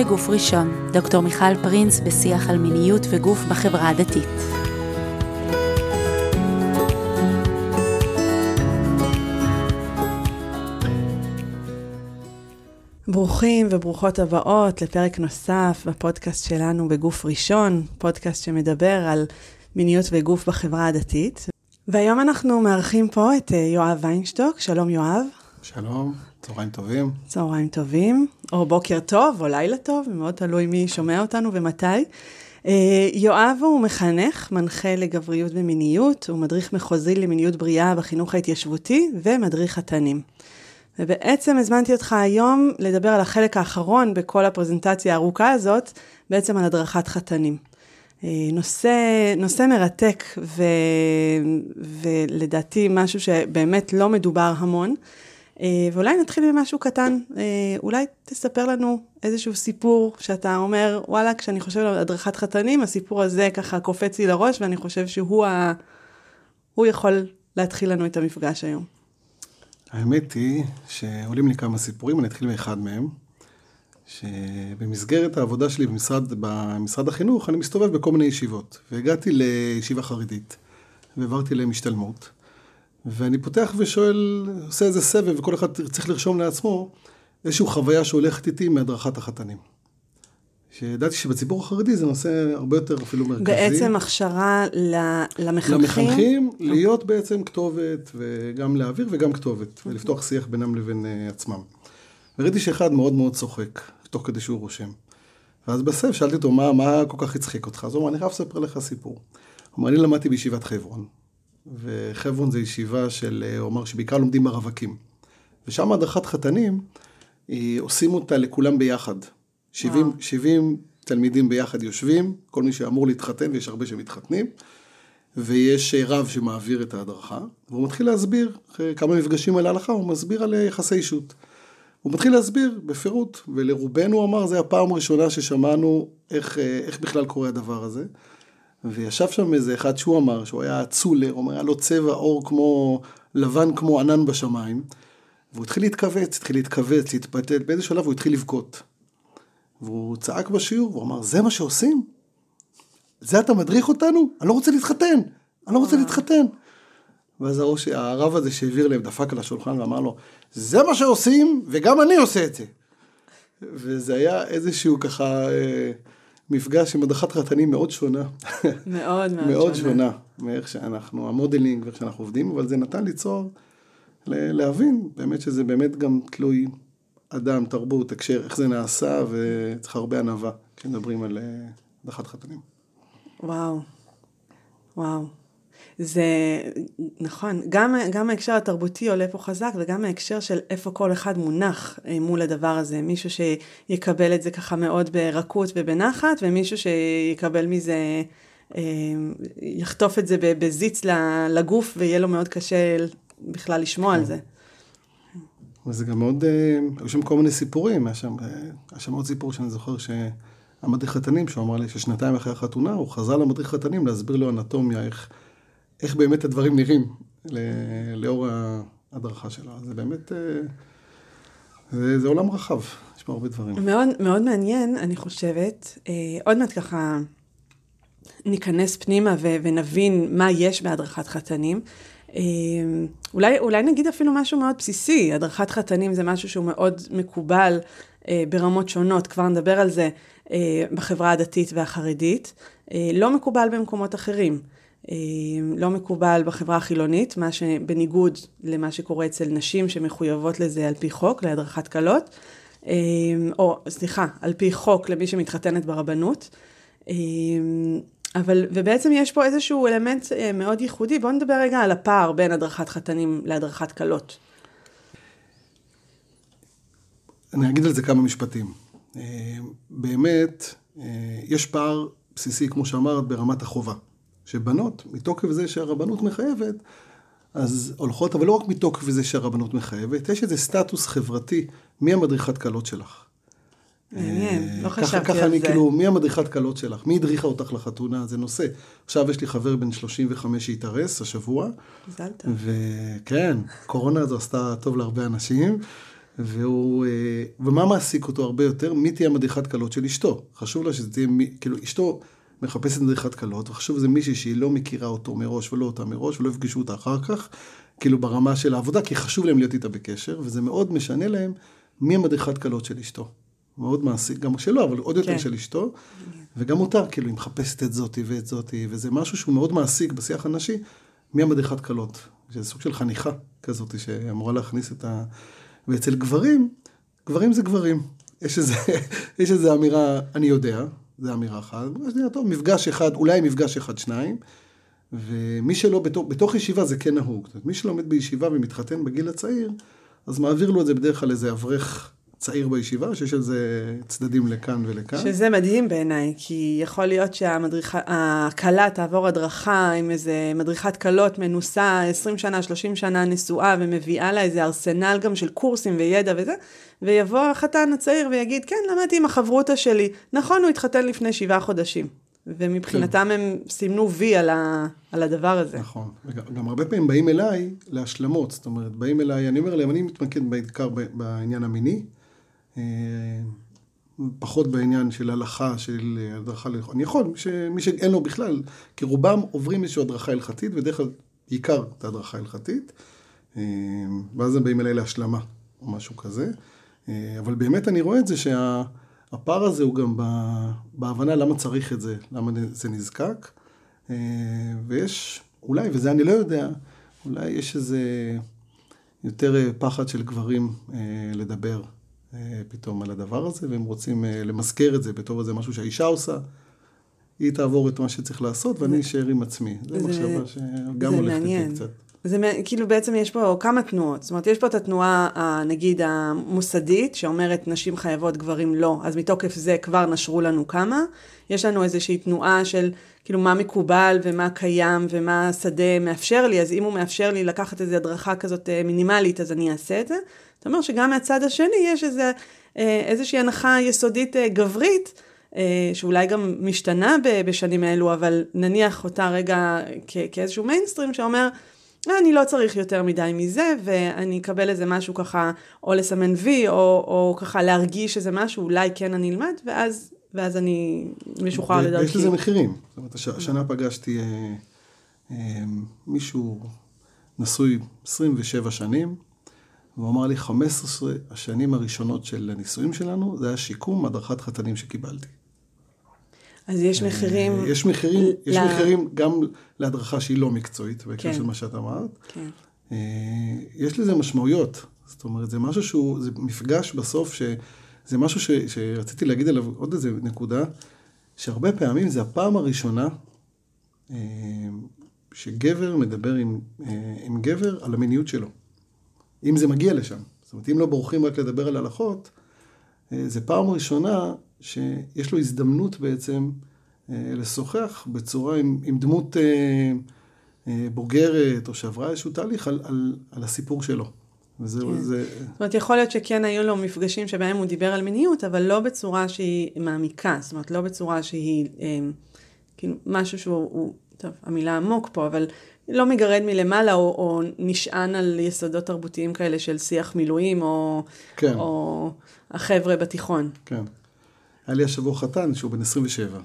בגוף ראשון, דוקטור מיכל פרינס בשיח על מיניות וגוף בחברה הדתית. ברוכים וברוכות הבאות לפרק נוסף בפודקאסט שלנו בגוף ראשון, פודקאסט שמדבר על מיניות וגוף בחברה הדתית. והיום אנחנו מארחים פה את אה, יואב ויינשטוק. שלום יואב. שלום, צהריים טובים. צהריים טובים, או בוקר טוב, או לילה טוב, מאוד תלוי מי שומע אותנו ומתי. אה, יואב הוא מחנך, מנחה לגבריות ומיניות, הוא מדריך מחוזי למיניות בריאה בחינוך ההתיישבותי ומדריך חתנים. ובעצם הזמנתי אותך היום לדבר על החלק האחרון בכל הפרזנטציה הארוכה הזאת, בעצם על הדרכת חתנים. אה, נושא, נושא מרתק ו, ולדעתי משהו שבאמת לא מדובר המון. אה, ואולי נתחיל ממשהו קטן, אה, אולי תספר לנו איזשהו סיפור שאתה אומר, וואלה, כשאני חושב על הדרכת חתנים, הסיפור הזה ככה קופץ לי לראש, ואני חושב שהוא ה... הוא יכול להתחיל לנו את המפגש היום. האמת היא שעולים לי כמה סיפורים, אני אתחיל מאחד מהם, שבמסגרת העבודה שלי במשרד, במשרד החינוך, אני מסתובב בכל מיני ישיבות, והגעתי לישיבה חרדית, והעברתי להם השתלמות. ואני פותח ושואל, עושה איזה סבב, וכל אחד צריך לרשום לעצמו איזושהי חוויה שהולכת איתי מהדרכת החתנים. שידעתי שבציבור החרדי זה נושא הרבה יותר אפילו מרכזי. בעצם הכשרה למחנכים? למחנכים, להיות בעצם כתובת, וגם להעביר וגם כתובת, ולפתוח שיח בינם לבין uh, עצמם. וראיתי שאחד מאוד מאוד צוחק, תוך כדי שהוא רושם. ואז בסבב שאלתי אותו, מה, מה כל כך הצחיק אותך? אז הוא אמר, אני חייב לספר לך סיפור. הוא אמר, אני למדתי בישיבת חברון. וחברון זה ישיבה של, הוא אמר שבעיקר לומדים ברווקים. ושם הדרכת חתנים, עושים אותה לכולם ביחד. 70, 70 תלמידים ביחד יושבים, כל מי שאמור להתחתן, ויש הרבה שמתחתנים, ויש רב שמעביר את ההדרכה, והוא מתחיל להסביר, אחרי כמה מפגשים על ההלכה, הוא מסביר על יחסי אישות. הוא מתחיל להסביר בפירוט, ולרובנו אמר, זו הפעם הראשונה ששמענו איך, איך בכלל קורה הדבר הזה. וישב שם איזה אחד שהוא אמר, שהוא היה צולר, הוא אומר, היה לו צבע עור כמו, לבן כמו ענן בשמיים, והוא התחיל להתכווץ, התחיל להתכווץ, להתפתל, באיזה שלב הוא התחיל לבכות. והוא צעק בשיעור, והוא אמר, זה מה שעושים? זה אתה מדריך אותנו? אני לא רוצה להתחתן, אני לא רוצה להתחתן. ואז הראש, הרב הזה שהעביר להם דפק על השולחן ואמר לו, זה מה שעושים, וגם אני עושה את זה. וזה היה איזשהו ככה... אה, מפגש עם הדרכת חתנים מאוד שונה. מאוד מאוד, מאוד שונה. שונה מאיך שאנחנו, המודלינג ואיך שאנחנו עובדים, אבל זה נתן ליצור, להבין באמת שזה באמת גם תלוי אדם, תרבות, הקשר, איך זה נעשה, וצריך הרבה ענווה כשמדברים על הדרכת חתנים. וואו, וואו. זה נכון, גם, גם ההקשר התרבותי עולה פה חזק וגם ההקשר של איפה כל אחד מונח אה, מול הדבר הזה, מישהו שיקבל את זה ככה מאוד ברכות ובנחת ומישהו שיקבל מזה, אה, יחטוף את זה בזיץ לגוף ויהיה לו מאוד קשה בכלל לשמוע על כן. זה. וזה גם מאוד, אה, היו שם כל מיני סיפורים, היה שם, היה שם עוד סיפור שאני זוכר שהמדריך חתנים, שהוא אמר לי ששנתיים אחרי החתונה, הוא חזר למדריך חתנים להסביר לו אנטומיה, איך... איך באמת הדברים נראים לאור ההדרכה שלו. זה באמת, אה, זה, זה עולם רחב, יש פה הרבה דברים. מאוד, מאוד מעניין, אני חושבת. אה, עוד מעט ככה ניכנס פנימה ו- ונבין מה יש בהדרכת חתנים. אה, אולי, אולי נגיד אפילו משהו מאוד בסיסי, הדרכת חתנים זה משהו שהוא מאוד מקובל ברמות שונות, כבר נדבר על זה בחברה הדתית והחרדית, לא מקובל במקומות אחרים. אה, לא מקובל בחברה החילונית, מה שבניגוד למה שקורה אצל נשים שמחויבות לזה על פי חוק, להדרכת כלות, אה, או סליחה, על פי חוק למי שמתחתנת ברבנות. אה, אבל, ובעצם יש פה איזשהו אלמנט מאוד ייחודי, בואו נדבר רגע על הפער בין הדרכת חתנים להדרכת כלות. אני אגיד על זה כמה משפטים. באמת, יש פער בסיסי, כמו שאמרת, ברמת החובה. שבנות, מתוקף זה שהרבנות מחייבת, אז הולכות, אבל לא רק מתוקף זה שהרבנות מחייבת, יש איזה סטטוס חברתי, מי המדריכת כלות שלך. מעניין, אה, לא חשבתי על זה. ככה אני כאילו, מי המדריכת כלות שלך? מי הדריכה אותך לחתונה? זה נושא. עכשיו יש לי חבר בן 35 שהתארס השבוע. מזל טוב. וכן, קורונה הזו עשתה טוב להרבה אנשים. והוא, אה, ומה מעסיק אותו הרבה יותר? מי תהיה מדריכת כלות של אשתו. חשוב לה שזה תהיה, כאילו אשתו מחפשת מדריכת כלות, וחשוב שזה מישהי שהיא לא מכירה אותו מראש ולא אותה מראש, ולא יפגשו אותה אחר כך, כאילו ברמה של העבודה, כי חשוב להם להיות איתה בקשר, וזה מאוד משנה להם מי המדריכת כלות של אשתו. מאוד מעסיק, גם שלו, אבל עוד יותר כן. של אשתו, וגם אותה, כאילו, היא מחפשת את זאתי ואת זאתי, וזה משהו שהוא מאוד מעסיק בשיח הנשי, מי המדריכת כלות. שזה סוג של חניכה כזאת שאמורה להכניס את ה... ואצל גברים, גברים זה גברים. יש איזה, יש איזה אמירה, אני יודע, זו אמירה אחת. טוב, מפגש אחד, אולי מפגש אחד, שניים. ומי שלא, בתוך, בתוך ישיבה זה כן נהוג. זאת אומרת, מי שלומד בישיבה ומתחתן בגיל הצעיר, אז מעביר לו את זה בדרך כלל איזה אברך צעיר בישיבה, שיש על זה צדדים לכאן ולכאן. שזה מדהים בעיניי, כי יכול להיות שהכלה תעבור הדרכה עם איזה מדריכת כלות מנוסה 20 שנה, 30 שנה נשואה, ומביאה לה איזה ארסנל גם של קורסים וידע וזה, ויבוא החתן הצעיר ויגיד, כן, למדתי עם החברותא שלי. נכון, הוא התחתן לפני שבעה חודשים. ומבחינתם כן. הם סימנו וי על, ה, על הדבר הזה. נכון. גם הרבה פעמים באים אליי להשלמות. זאת אומרת, באים אליי, אני אומר להם, אני מתמקד בעיקר בעניין המיני. אה, פחות בעניין של הלכה, של הדרכה להלכות. אני יכול, מי שאין לו בכלל, כי רובם עוברים איזושהי הדרכה הלכתית, ודרך כלל בעיקר את ההדרכה ההלכתית, אה, ואז הם באים אליי להשלמה, או משהו כזה. אה, אבל באמת אני רואה את זה שהפער הזה הוא גם בהבנה למה צריך את זה, למה זה נזקק. ויש, אולי, וזה אני לא יודע, אולי יש איזה יותר פחד של גברים לדבר. פתאום על הדבר הזה, והם רוצים אה, למזכר את זה בתור איזה משהו שהאישה עושה. היא תעבור את מה שצריך לעשות, ואני אשאר עם עצמי. זו מחשבה שגם הולכת איתי קצת. זה כאילו בעצם יש פה כמה תנועות, זאת אומרת יש פה את התנועה נגיד המוסדית שאומרת נשים חייבות גברים לא, אז מתוקף זה כבר נשרו לנו כמה, יש לנו איזושהי תנועה של כאילו מה מקובל ומה קיים ומה השדה מאפשר לי, אז אם הוא מאפשר לי לקחת איזו הדרכה כזאת אה, מינימלית אז אני אעשה את זה, זאת אומרת שגם מהצד השני יש איזה, אה, איזושהי הנחה יסודית אה, גברית, שאולי גם משתנה בשנים האלו, אבל נניח אותה רגע כאיזשהו מיינסטרים שאומר, אני לא צריך יותר מדי מזה, ואני אקבל איזה משהו ככה, או לסמן וי, או, או ככה להרגיש איזה משהו, אולי כן אני אלמד, ואז, ואז אני משוחרר לדרכי. יש לזה מחירים. זאת אומרת, השנה פגשתי אה, אה, מישהו נשוי 27 שנים, והוא אמר לי, 15 השנים הראשונות של הנישואים שלנו, זה היה שיקום הדרכת חתנים שקיבלתי. אז יש מחירים... אה, יש מחירים, ל... יש מחירים גם להדרכה שהיא לא מקצועית, בהקשר כן. של מה שאת אמרת. כן. אה, יש לזה משמעויות. זאת אומרת, זה משהו שהוא, זה מפגש בסוף, שזה משהו ש, שרציתי להגיד עליו עוד איזה נקודה, שהרבה פעמים זה הפעם הראשונה אה, שגבר מדבר עם, עם גבר על המיניות שלו. אם זה מגיע לשם. זאת אומרת, אם לא בורחים רק לדבר על הלכות, אה, זה פעם ראשונה שיש לו הזדמנות בעצם אה, לשוחח בצורה עם, עם דמות אה, בוגרת, או שעברה איזשהו תהליך על, על, על הסיפור שלו. וזהו, כן. זה... זאת אומרת, יכול להיות שכן היו לו מפגשים שבהם הוא דיבר על מיניות, אבל לא בצורה שהיא מעמיקה, זאת אומרת, לא בצורה שהיא, כאילו, משהו שהוא, טוב, המילה עמוק פה, אבל לא מגרד מלמעלה, או, או נשען על יסודות תרבותיים כאלה של שיח מילואים, או, כן. או החבר'ה בתיכון. כן. היה לי השבוע חתן שהוא בן 27.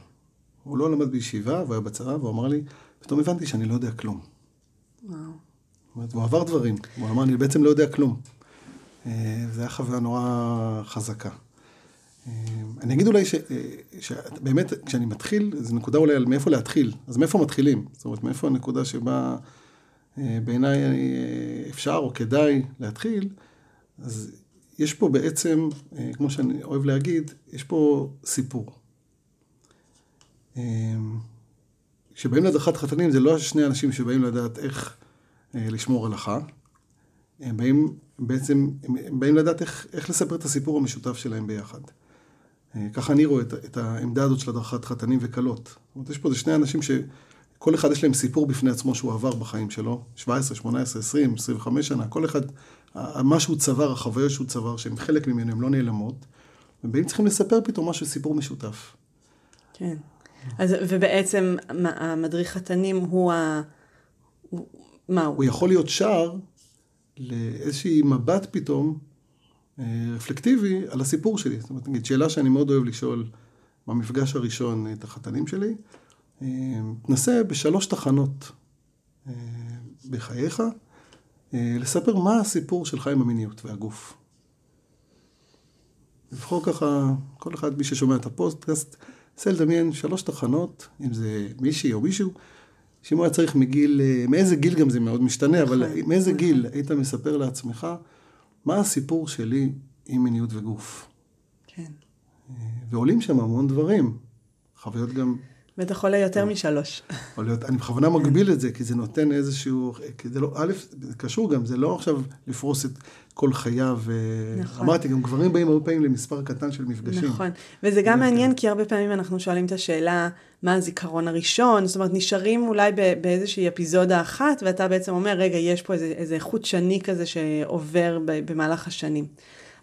הוא לא למד בישיבה, והוא היה בצבא, והוא אמר לי, פתאום הבנתי שאני לא יודע כלום. וואו. הוא עבר דברים, הוא אמר, אני בעצם לא יודע כלום. אה, זו הייתה חוויה נורא חזקה. אה, אני אגיד אולי ש, אה, שבאמת, כשאני מתחיל, זו נקודה אולי על מאיפה להתחיל. אז מאיפה מתחילים? זאת אומרת, מאיפה הנקודה שבה בעיניי אפשר או כדאי להתחיל? אז יש פה בעצם, כמו שאני אוהב להגיד, יש פה סיפור. כשבאים להדרכת חתנים, זה לא שני אנשים שבאים לדעת איך לשמור הלכה. הם באים בעצם, הם באים לדעת איך, איך לספר את הסיפור המשותף שלהם ביחד. אה, ככה אני רואה את, את העמדה הזאת של הדרכת חתנים וכלות. זאת אומרת, יש פה איזה שני אנשים שכל אחד יש להם סיפור בפני עצמו שהוא עבר בחיים שלו, 17, 18, 20, 25 שנה, כל אחד, מה שהוא צבר, החוויות שהוא צבר, שהם חלק ממנו, הן לא נעלמות, והם צריכים לספר פתאום משהו, סיפור משותף. כן. אז, ובעצם המדריך חתנים הוא ה... מה הוא? הוא יכול להיות שער לאיזשהי מבט פתאום רפלקטיבי על הסיפור שלי. זאת אומרת, נגיד, שאלה שאני מאוד אוהב לשאול במפגש הראשון את החתנים שלי, תנסה בשלוש תחנות בחייך, לספר מה הסיפור שלך עם המיניות והגוף. לבחור ככה, כל אחד, מי ששומע את הפוסטקאסט, נסה לדמיין שלוש תחנות, אם זה מישהי או מישהו, שאם הוא היה צריך מגיל, אה, מאיזה גיל גם זה מאוד משתנה, אבל נכון, מאיזה נכון. גיל היית מספר לעצמך, מה הסיפור שלי עם מיניות וגוף. כן. אה, ועולים שם המון דברים, חוויות גם בטח עולה יותר משלוש. יכול להיות, אני בכוונה מגביל את זה, כי זה נותן איזשהו, כי זה לא, א', זה קשור גם, זה לא עכשיו לפרוס את כל חייו. נכון. אמרתי, גם גברים באים הרבה פעמים למספר קטן של מפגשים. נכון, וזה גם מעניין, כי הרבה פעמים אנחנו שואלים את השאלה, מה הזיכרון הראשון? זאת אומרת, נשארים אולי באיזושהי אפיזודה אחת, ואתה בעצם אומר, רגע, יש פה איזה, איזה חוט שני כזה שעובר במהלך השנים.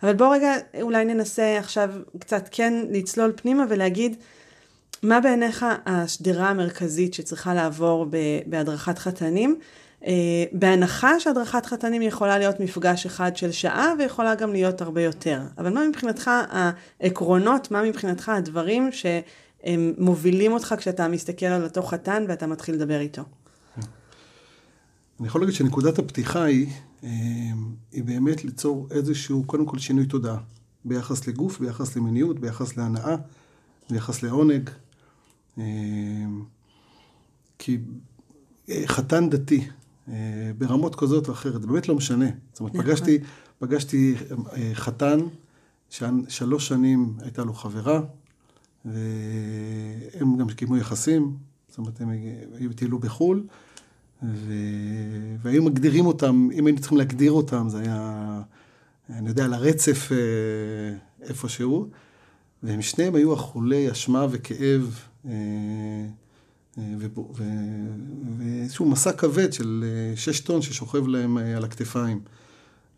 אבל בוא רגע, אולי ננסה עכשיו קצת כן לצלול פנימה ולהגיד, מה בעיניך השדרה המרכזית שצריכה לעבור בהדרכת חתנים? אה, בהנחה שהדרכת חתנים יכולה להיות מפגש אחד של שעה ויכולה גם להיות הרבה יותר. אבל מה מבחינתך העקרונות, מה מבחינתך הדברים שהם מובילים אותך כשאתה מסתכל על אותו חתן ואתה מתחיל לדבר איתו? אני יכול להגיד שנקודת הפתיחה היא, אה, היא באמת ליצור איזשהו, קודם כל שינוי תודעה. ביחס לגוף, ביחס למיניות, ביחס להנאה, ביחס לעונג. אמ, כי אה, חתן דתי, אה, ברמות כזאת או אחרת, זה באמת לא משנה. זאת אומרת, נכון. פגשתי, פגשתי אה, חתן, ששלוש שנים הייתה לו חברה, והם גם קיימו יחסים, זאת אומרת, הם היו טיילו בחו"ל, ו... והיו מגדירים אותם, אם היינו צריכים להגדיר אותם, זה היה, אני יודע, על הרצף איפשהו, והם שניהם היו אכולי אשמה וכאב אה, אה, ואיזשהו מסע כבד של אה, שש טון ששוכב להם על הכתפיים.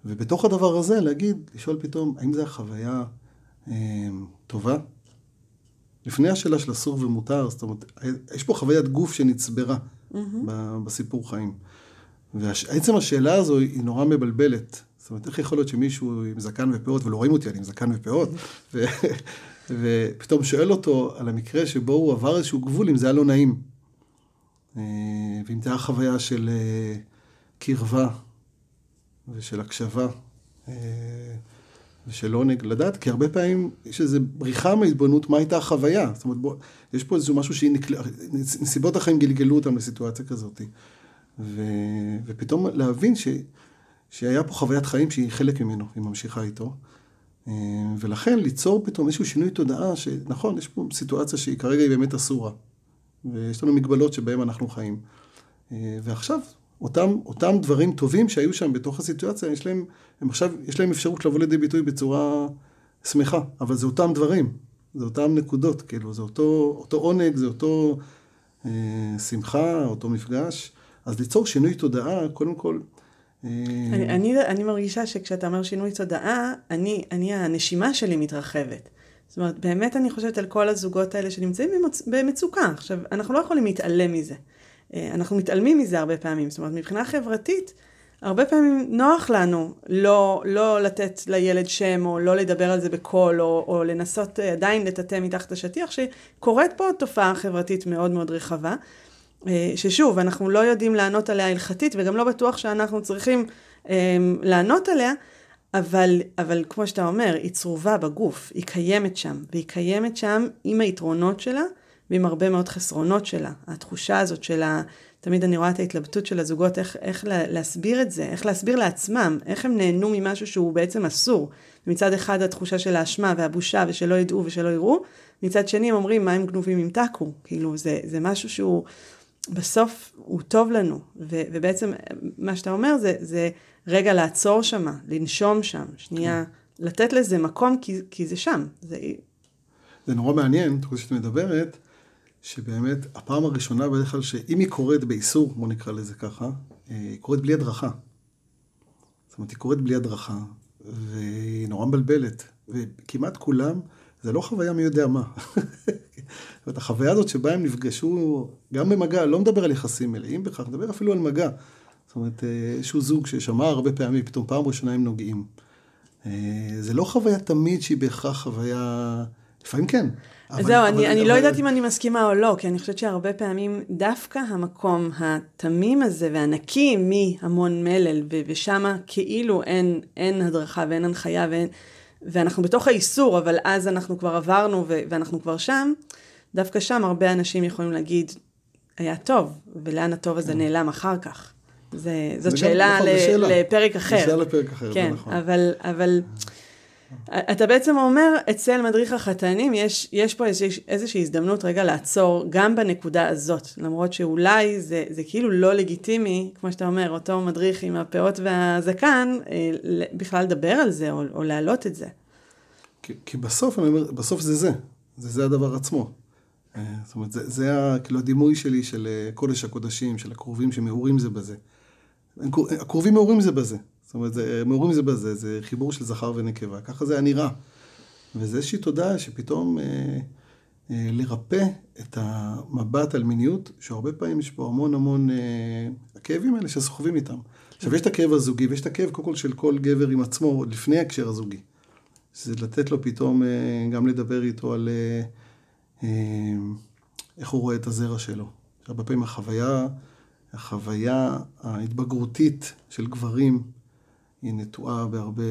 ובתוך הדבר הזה להגיד, לשאול פתאום, האם זו החוויה טובה? לפני השאלה של אסור ומותר, זאת אומרת, יש פה חוויית גוף שנצברה mm-hmm. בסיפור חיים. ועצם השאלה הזו היא נורא מבלבלת. זאת אומרת, איך יכול להיות שמישהו עם זקן ופאות, ולא רואים אותי, אני עם זקן ופאות, ופתאום שואל אותו על המקרה שבו הוא עבר איזשהו גבול, אם זה היה לא נעים. אה, ואם זה היה חוויה של אה, קרבה ושל הקשבה אה, ושל עונג, לדעת, כי הרבה פעמים יש איזו בריחה מהתבוננות, מה הייתה החוויה. זאת אומרת, בוא, יש פה איזשהו משהו שנסיבות החיים גלגלו אותם לסיטואציה כזאת. ו, ופתאום להבין ש, שהיה פה חוויית חיים שהיא חלק ממנו, היא ממשיכה איתו. אה, ולכן ליצור פתאום איזשהו שינוי תודעה, שנכון, יש פה סיטואציה שהיא כרגע היא באמת אסורה, ויש לנו מגבלות שבהן אנחנו חיים. אה, ועכשיו, אותם, אותם דברים טובים שהיו שם בתוך הסיטואציה, יש להם, הם עכשיו, יש להם אפשרות לבוא לידי ביטוי בצורה שמחה, אבל זה אותם דברים, זה אותם נקודות, כאילו, זה אותו, אותו עונג, זה אותו אה, שמחה, אותו מפגש. אז ליצור שינוי תודעה, קודם כל, אני, אני, אני מרגישה שכשאתה אומר שינוי תודעה, אני, אני, הנשימה שלי מתרחבת. זאת אומרת, באמת אני חושבת על כל הזוגות האלה שנמצאים במצ... במצוקה. עכשיו, אנחנו לא יכולים להתעלם מזה. אה, אנחנו מתעלמים מזה הרבה פעמים. זאת אומרת, מבחינה חברתית, הרבה פעמים נוח לנו לא, לא לתת לילד שם, או לא לדבר על זה בקול, או, או לנסות אה, עדיין לטאטא מתחת השטיח, שקורית פה תופעה חברתית מאוד מאוד רחבה. אה, ששוב, אנחנו לא יודעים לענות עליה הלכתית, וגם לא בטוח שאנחנו צריכים אה, לענות עליה, אבל, אבל כמו שאתה אומר, היא צרובה בגוף, היא קיימת שם, והיא קיימת שם עם היתרונות שלה ועם הרבה מאוד חסרונות שלה. התחושה הזאת של ה... תמיד אני רואה את ההתלבטות של הזוגות, איך, איך להסביר את זה, איך להסביר לעצמם, איך הם נהנו ממשהו שהוא בעצם אסור. מצד אחד התחושה של האשמה והבושה ושלא ידעו ושלא יראו, מצד שני הם אומרים מה הם גנובים עם טאקו, כאילו זה, זה משהו שהוא בסוף הוא טוב לנו, ו, ובעצם מה שאתה אומר זה, זה רגע לעצור שמה, לנשום שם, שנייה, כן. לתת לזה מקום, כי, כי זה שם. זה... זה נורא מעניין, תוך שאת מדברת, שבאמת הפעם הראשונה בדרך כלל שאם היא קורית באיסור, בוא נקרא לזה ככה, אה, היא קורית בלי הדרכה. זאת אומרת, היא קורית בלי הדרכה, והיא נורא מבלבלת, וכמעט כולם, זה לא חוויה מי יודע מה. זאת אומרת, החוויה הזאת שבה הם נפגשו, גם במגע, לא מדבר על יחסים מלאים בכך, מדבר אפילו על מגע. זאת אומרת, איזשהו זוג ששמע הרבה פעמים, פתאום פעם ראשונה הם נוגעים. אה, זה לא חוויה תמיד שהיא בהכרח חוויה, לפעמים כן. אבל, זהו, אבל, אני, אבל, אני לא יודעת אם אני מסכימה או לא, כי אני חושבת שהרבה פעמים דווקא המקום התמים הזה והנקי מהמון מלל, ושם כאילו אין, אין הדרכה ואין הנחיה ואין, ואנחנו בתוך האיסור, אבל אז אנחנו כבר עברנו ואנחנו כבר שם, דווקא שם הרבה אנשים יכולים להגיד, היה טוב, ולאן הטוב הזה כן. נעלם אחר כך. זה, זאת שאלה, נכון, ל, שאלה לפרק אחר. שאלה לפרק אחר, כן, זה נכון. אבל, אבל אתה בעצם אומר, אצל מדריך החתנים יש, יש פה איזושה, איזושהי הזדמנות רגע לעצור גם בנקודה הזאת, למרות שאולי זה, זה כאילו לא לגיטימי, כמו שאתה אומר, אותו מדריך עם הפאות והזקן, אה, בכלל לדבר על זה או, או להעלות את זה. כי, כי בסוף, אני אומר, בסוף זה זה, זה זה הדבר עצמו. אה, זאת אומרת, זה, זה כאילו הדימוי שלי של אה, קודש הקודשים, של הקרובים שמעורים זה בזה. הקרובים מעורים זה בזה. זאת אומרת, זה, מעורים זה בזה, זה חיבור של זכר ונקבה. ככה זה היה נראה. וזה איזושהי תודעה שפתאום אה, אה, לרפא את המבט על מיניות, שהרבה פעמים יש פה המון המון אה, הכאבים האלה שסוחבים איתם. עכשיו, יש את הכאב הזוגי, ויש את הכאב קודם כל של כל גבר עם עצמו, לפני ההקשר הזוגי. זה לתת לו פתאום אה, גם לדבר איתו על אה, אה, איך הוא רואה את הזרע שלו. הרבה פעמים החוויה... החוויה ההתבגרותית של גברים היא נטועה בהרבה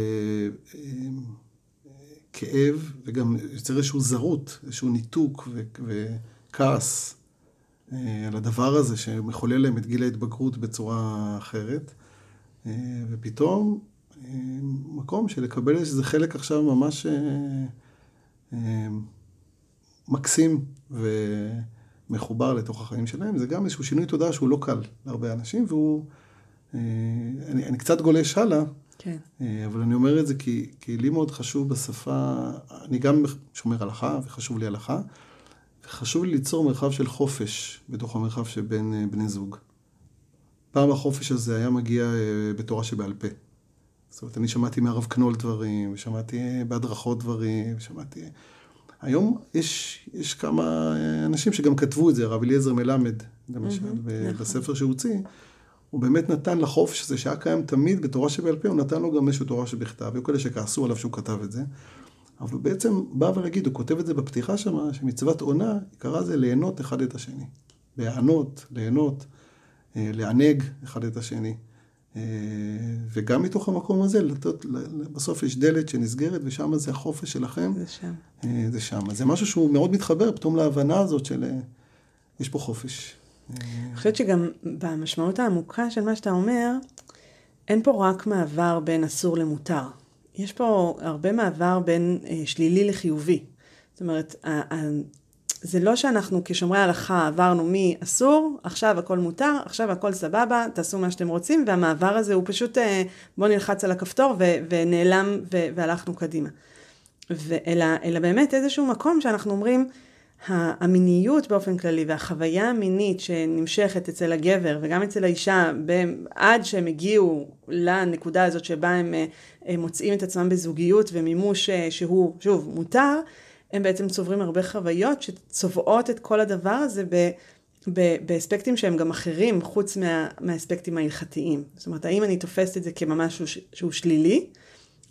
אה, כאב, וגם יוצר איזשהו זרות, איזשהו ניתוק וכעס אה, על הדבר הזה שמחולל להם את גיל ההתבגרות בצורה אחרת. אה, ופתאום מקום של לקבל שזה חלק עכשיו ממש מקסים ו... מחובר לתוך החיים שלהם, זה גם איזשהו שינוי תודעה שהוא לא קל להרבה אנשים, והוא... אה, אני, אני קצת גולש הלאה, כן. אה, אבל אני אומר את זה כי, כי לי מאוד חשוב בשפה, אני גם שומר הלכה, וחשוב לי הלכה, וחשוב לי ליצור מרחב של חופש בתוך המרחב שבין אה, בני זוג. פעם החופש הזה היה מגיע בתורה שבעל פה. זאת אומרת, אני שמעתי מהרב קנול דברים, ושמעתי בהדרכות דברים, ושמעתי... היום יש, יש כמה אנשים שגם כתבו את זה, הרב אליעזר מלמד, למשל, mm-hmm, בספר שהוא הוציא, הוא באמת נתן לחופש הזה שהיה קיים תמיד בתורה שבעל פה, הוא נתן לו גם איזושהי תורה שבכתב, היו כאלה שכעסו עליו שהוא כתב את זה, אבל הוא בעצם בא ולהגיד, הוא כותב את זה בפתיחה שם, שמצוות עונה, עיקרה זה ליהנות אחד את השני. להיענות, ליהנות, אה, לענג אחד את השני. אה, וגם מתוך המקום הזה, לתת, בסוף יש דלת שנסגרת, ושם זה החופש שלכם. זה שם. אה, זה שם. זה משהו שהוא מאוד מתחבר פתאום להבנה הזאת של יש פה חופש. אני חושבת שגם במשמעות העמוקה של מה שאתה אומר, אין פה רק מעבר בין אסור למותר. יש פה הרבה מעבר בין שלילי לחיובי. זאת אומרת, זה לא שאנחנו כשומרי הלכה עברנו מאסור, עכשיו הכל מותר, עכשיו הכל סבבה, תעשו מה שאתם רוצים, והמעבר הזה הוא פשוט אה, בואו נלחץ על הכפתור ו- ונעלם ו- והלכנו קדימה. אלא, אלא באמת איזשהו מקום שאנחנו אומרים, המיניות באופן כללי והחוויה המינית שנמשכת אצל הגבר וגם אצל האישה עד שהם הגיעו לנקודה הזאת שבה הם, הם אה, מוצאים את עצמם בזוגיות ומימוש אה, שהוא, שוב, מותר, הם בעצם צוברים הרבה חוויות שצובעות את כל הדבר הזה ב, ב, באספקטים שהם גם אחרים, חוץ מה, מהאספקטים ההלכתיים. זאת אומרת, האם אני תופסת את זה כממש שהוא, שהוא שלילי?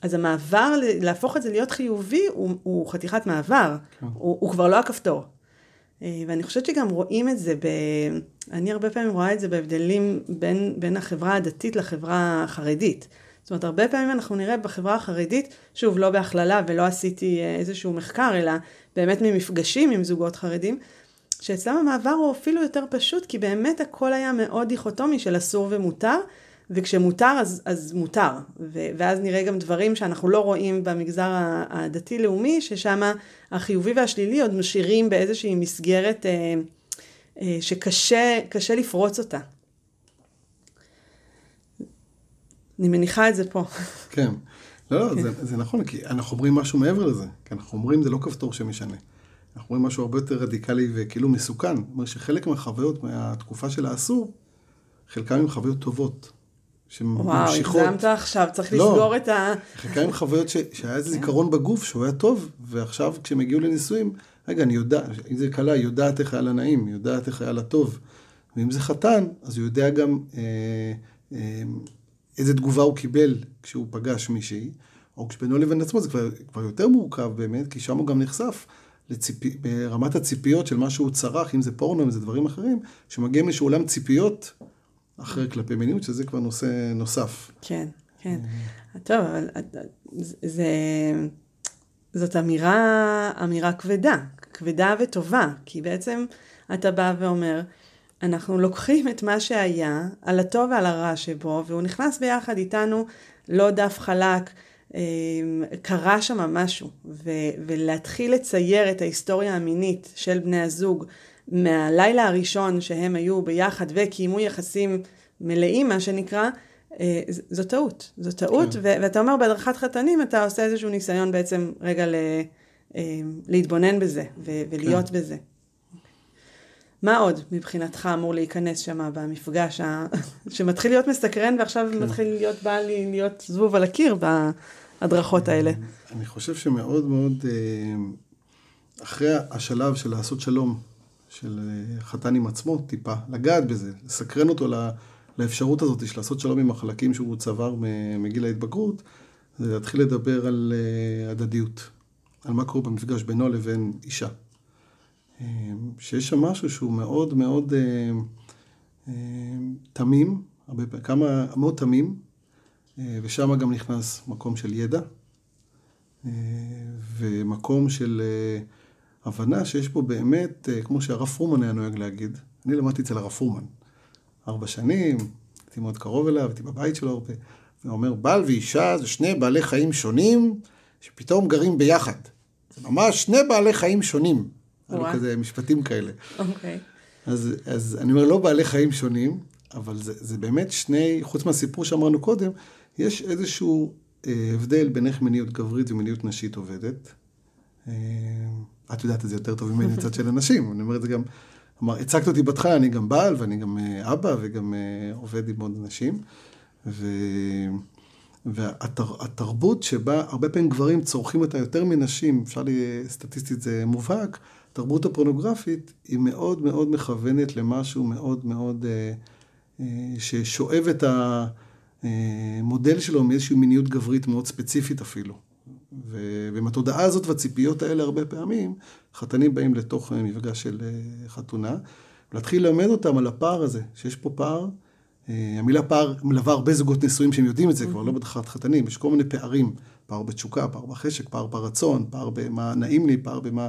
אז המעבר, להפוך את זה להיות חיובי, הוא, הוא חתיכת מעבר, כן. הוא, הוא כבר לא הכפתור. אה, ואני חושבת שגם רואים את זה, ב... אני הרבה פעמים רואה את זה בהבדלים בין, בין החברה הדתית לחברה החרדית. זאת אומרת, הרבה פעמים אנחנו נראה בחברה החרדית, שוב, לא בהכללה ולא עשיתי אה, איזשהו מחקר, אלא באמת ממפגשים עם זוגות חרדים, שאצלם המעבר הוא אפילו יותר פשוט, כי באמת הכל היה מאוד דיכוטומי של אסור ומותר, וכשמותר אז, אז מותר. ו- ואז נראה גם דברים שאנחנו לא רואים במגזר הדתי-לאומי, ששם החיובי והשלילי עוד משאירים באיזושהי מסגרת אה, אה, שקשה לפרוץ אותה. אני מניחה את זה פה. כן. לא, לא, כן. זה, זה נכון, כי אנחנו אומרים משהו מעבר לזה. כי אנחנו אומרים, זה לא כפתור שמשנה. אנחנו אומרים משהו הרבה יותר רדיקלי וכאילו מסוכן. זאת אומרת שחלק מהחוויות מהתקופה של האסור, חלקם הם חוויות טובות. וואו, הגזמת עכשיו, צריך לא, לסגור את ה... חלקם הם חוויות ש... שהיה איזה. זיכרון בגוף שהוא היה טוב, ועכשיו כשהם הגיעו לנישואים, רגע, אני יודע, אם זה כלה, היא יודעת איך היה לה נעים, היא יודעת איך היה לה טוב. ואם זה חתן, אז הוא יודע גם... אה, אה, איזה תגובה הוא קיבל כשהוא פגש מישהי, או כשבינו לבין עצמו זה כבר, כבר יותר מורכב באמת, כי שם הוא גם נחשף לציפי, ברמת הציפיות של מה שהוא צרך, אם זה פורנו, אם זה דברים אחרים, שמגיעים לאיזשהו עולם ציפיות אחר כלפי מיניות, שזה כבר נושא נוסף. כן, כן. טוב, אבל זה, זאת אמירה, אמירה כבדה, כבדה וטובה, כי בעצם אתה בא ואומר, אנחנו לוקחים את מה שהיה, על הטוב ועל הרע שבו, והוא נכנס ביחד איתנו, לא דף חלק, אה, קרה שם משהו, ו- ולהתחיל לצייר את ההיסטוריה המינית של בני הזוג מהלילה הראשון שהם היו ביחד וקיימו יחסים מלאים, מה שנקרא, אה, זו טעות. זו טעות, כן. ו- ואתה אומר בהדרכת חתנים אתה עושה איזשהו ניסיון בעצם רגע ל- אה, להתבונן בזה ו- ולהיות כן. בזה. מה עוד מבחינתך אמור להיכנס שם במפגש ה... שמתחיל להיות מסקרן ועכשיו כן. מתחיל להיות בא לי להיות זבוב על הקיר בהדרכות האלה? אני חושב שמאוד מאוד, אה, אחרי השלב של לעשות שלום, של אה, חתן עם עצמו טיפה, לגעת בזה, לסקרן אותו לאפשרות הזאת של לעשות שלום עם החלקים שהוא צבר מגיל ההתבגרות, זה להתחיל לדבר על אה, הדדיות, על מה קורה במפגש בינו לבין אישה. שיש שם משהו שהוא מאוד מאוד אה, אה, תמים, הרבה כמה, מאוד תמים, אה, ושם גם נכנס מקום של ידע, ומקום של הבנה שיש פה באמת, כמו שהרב פרומן היה נוהג להגיד, אני למדתי אצל הרב פרומן, ארבע שנים, הייתי מאוד קרוב אליו, הייתי בבית שלו הרבה, הוא אומר, בעל ואישה זה שני בעלי חיים שונים, שפתאום גרים ביחד. זה ממש שני בעלי חיים שונים. היו כזה משפטים כאלה. אוקיי. אז, אז אני אומר, לא בעלי חיים שונים, אבל זה, זה באמת שני, חוץ מהסיפור שאמרנו קודם, יש איזשהו אה, הבדל בין איך מיניות גברית ומיניות נשית עובדת. אה, את יודעת את זה יותר טוב ממני מצד של אנשים, אני אומר את זה גם, כלומר, הצגת אותי בהתחלה, אני גם בעל ואני גם אה, אבא וגם אה, עובד עם עוד אנשים. ו... והתרבות שבה הרבה פעמים גברים צורכים אותה יותר מנשים, אפשר לי, סטטיסטית זה מובהק, התרבות הפורנוגרפית היא מאוד מאוד מכוונת למשהו מאוד מאוד, אה, אה, ששואב את המודל שלו מאיזושהי מיניות גברית מאוד ספציפית אפילו. ועם התודעה הזאת והציפיות האלה הרבה פעמים, חתנים באים לתוך מפגש של אה, חתונה, ולהתחיל ללמד אותם על הפער הזה, שיש פה פער. המילה פער מלווה הרבה זוגות נשואים שהם יודעים את זה, כבר לא בדחת חתנים, יש כל מיני פערים, פער בתשוקה, פער בחשק, פער ברצון, פער במה נעים לי, פער במה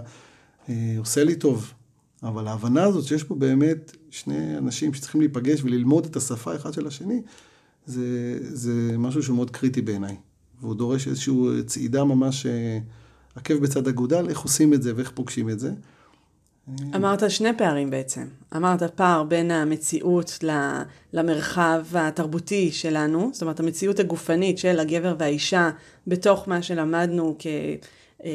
אה, עושה לי טוב. אבל ההבנה הזאת שיש פה באמת שני אנשים שצריכים להיפגש וללמוד את השפה אחד של השני, זה, זה משהו שהוא מאוד קריטי בעיניי. והוא דורש איזושהי צעידה ממש אה, עקב בצד אגודל, איך עושים את זה ואיך פוגשים את זה. אמרת שני פערים בעצם. אמרת פער בין המציאות למרחב התרבותי שלנו, זאת אומרת המציאות הגופנית של הגבר והאישה בתוך מה שלמדנו כ... אה,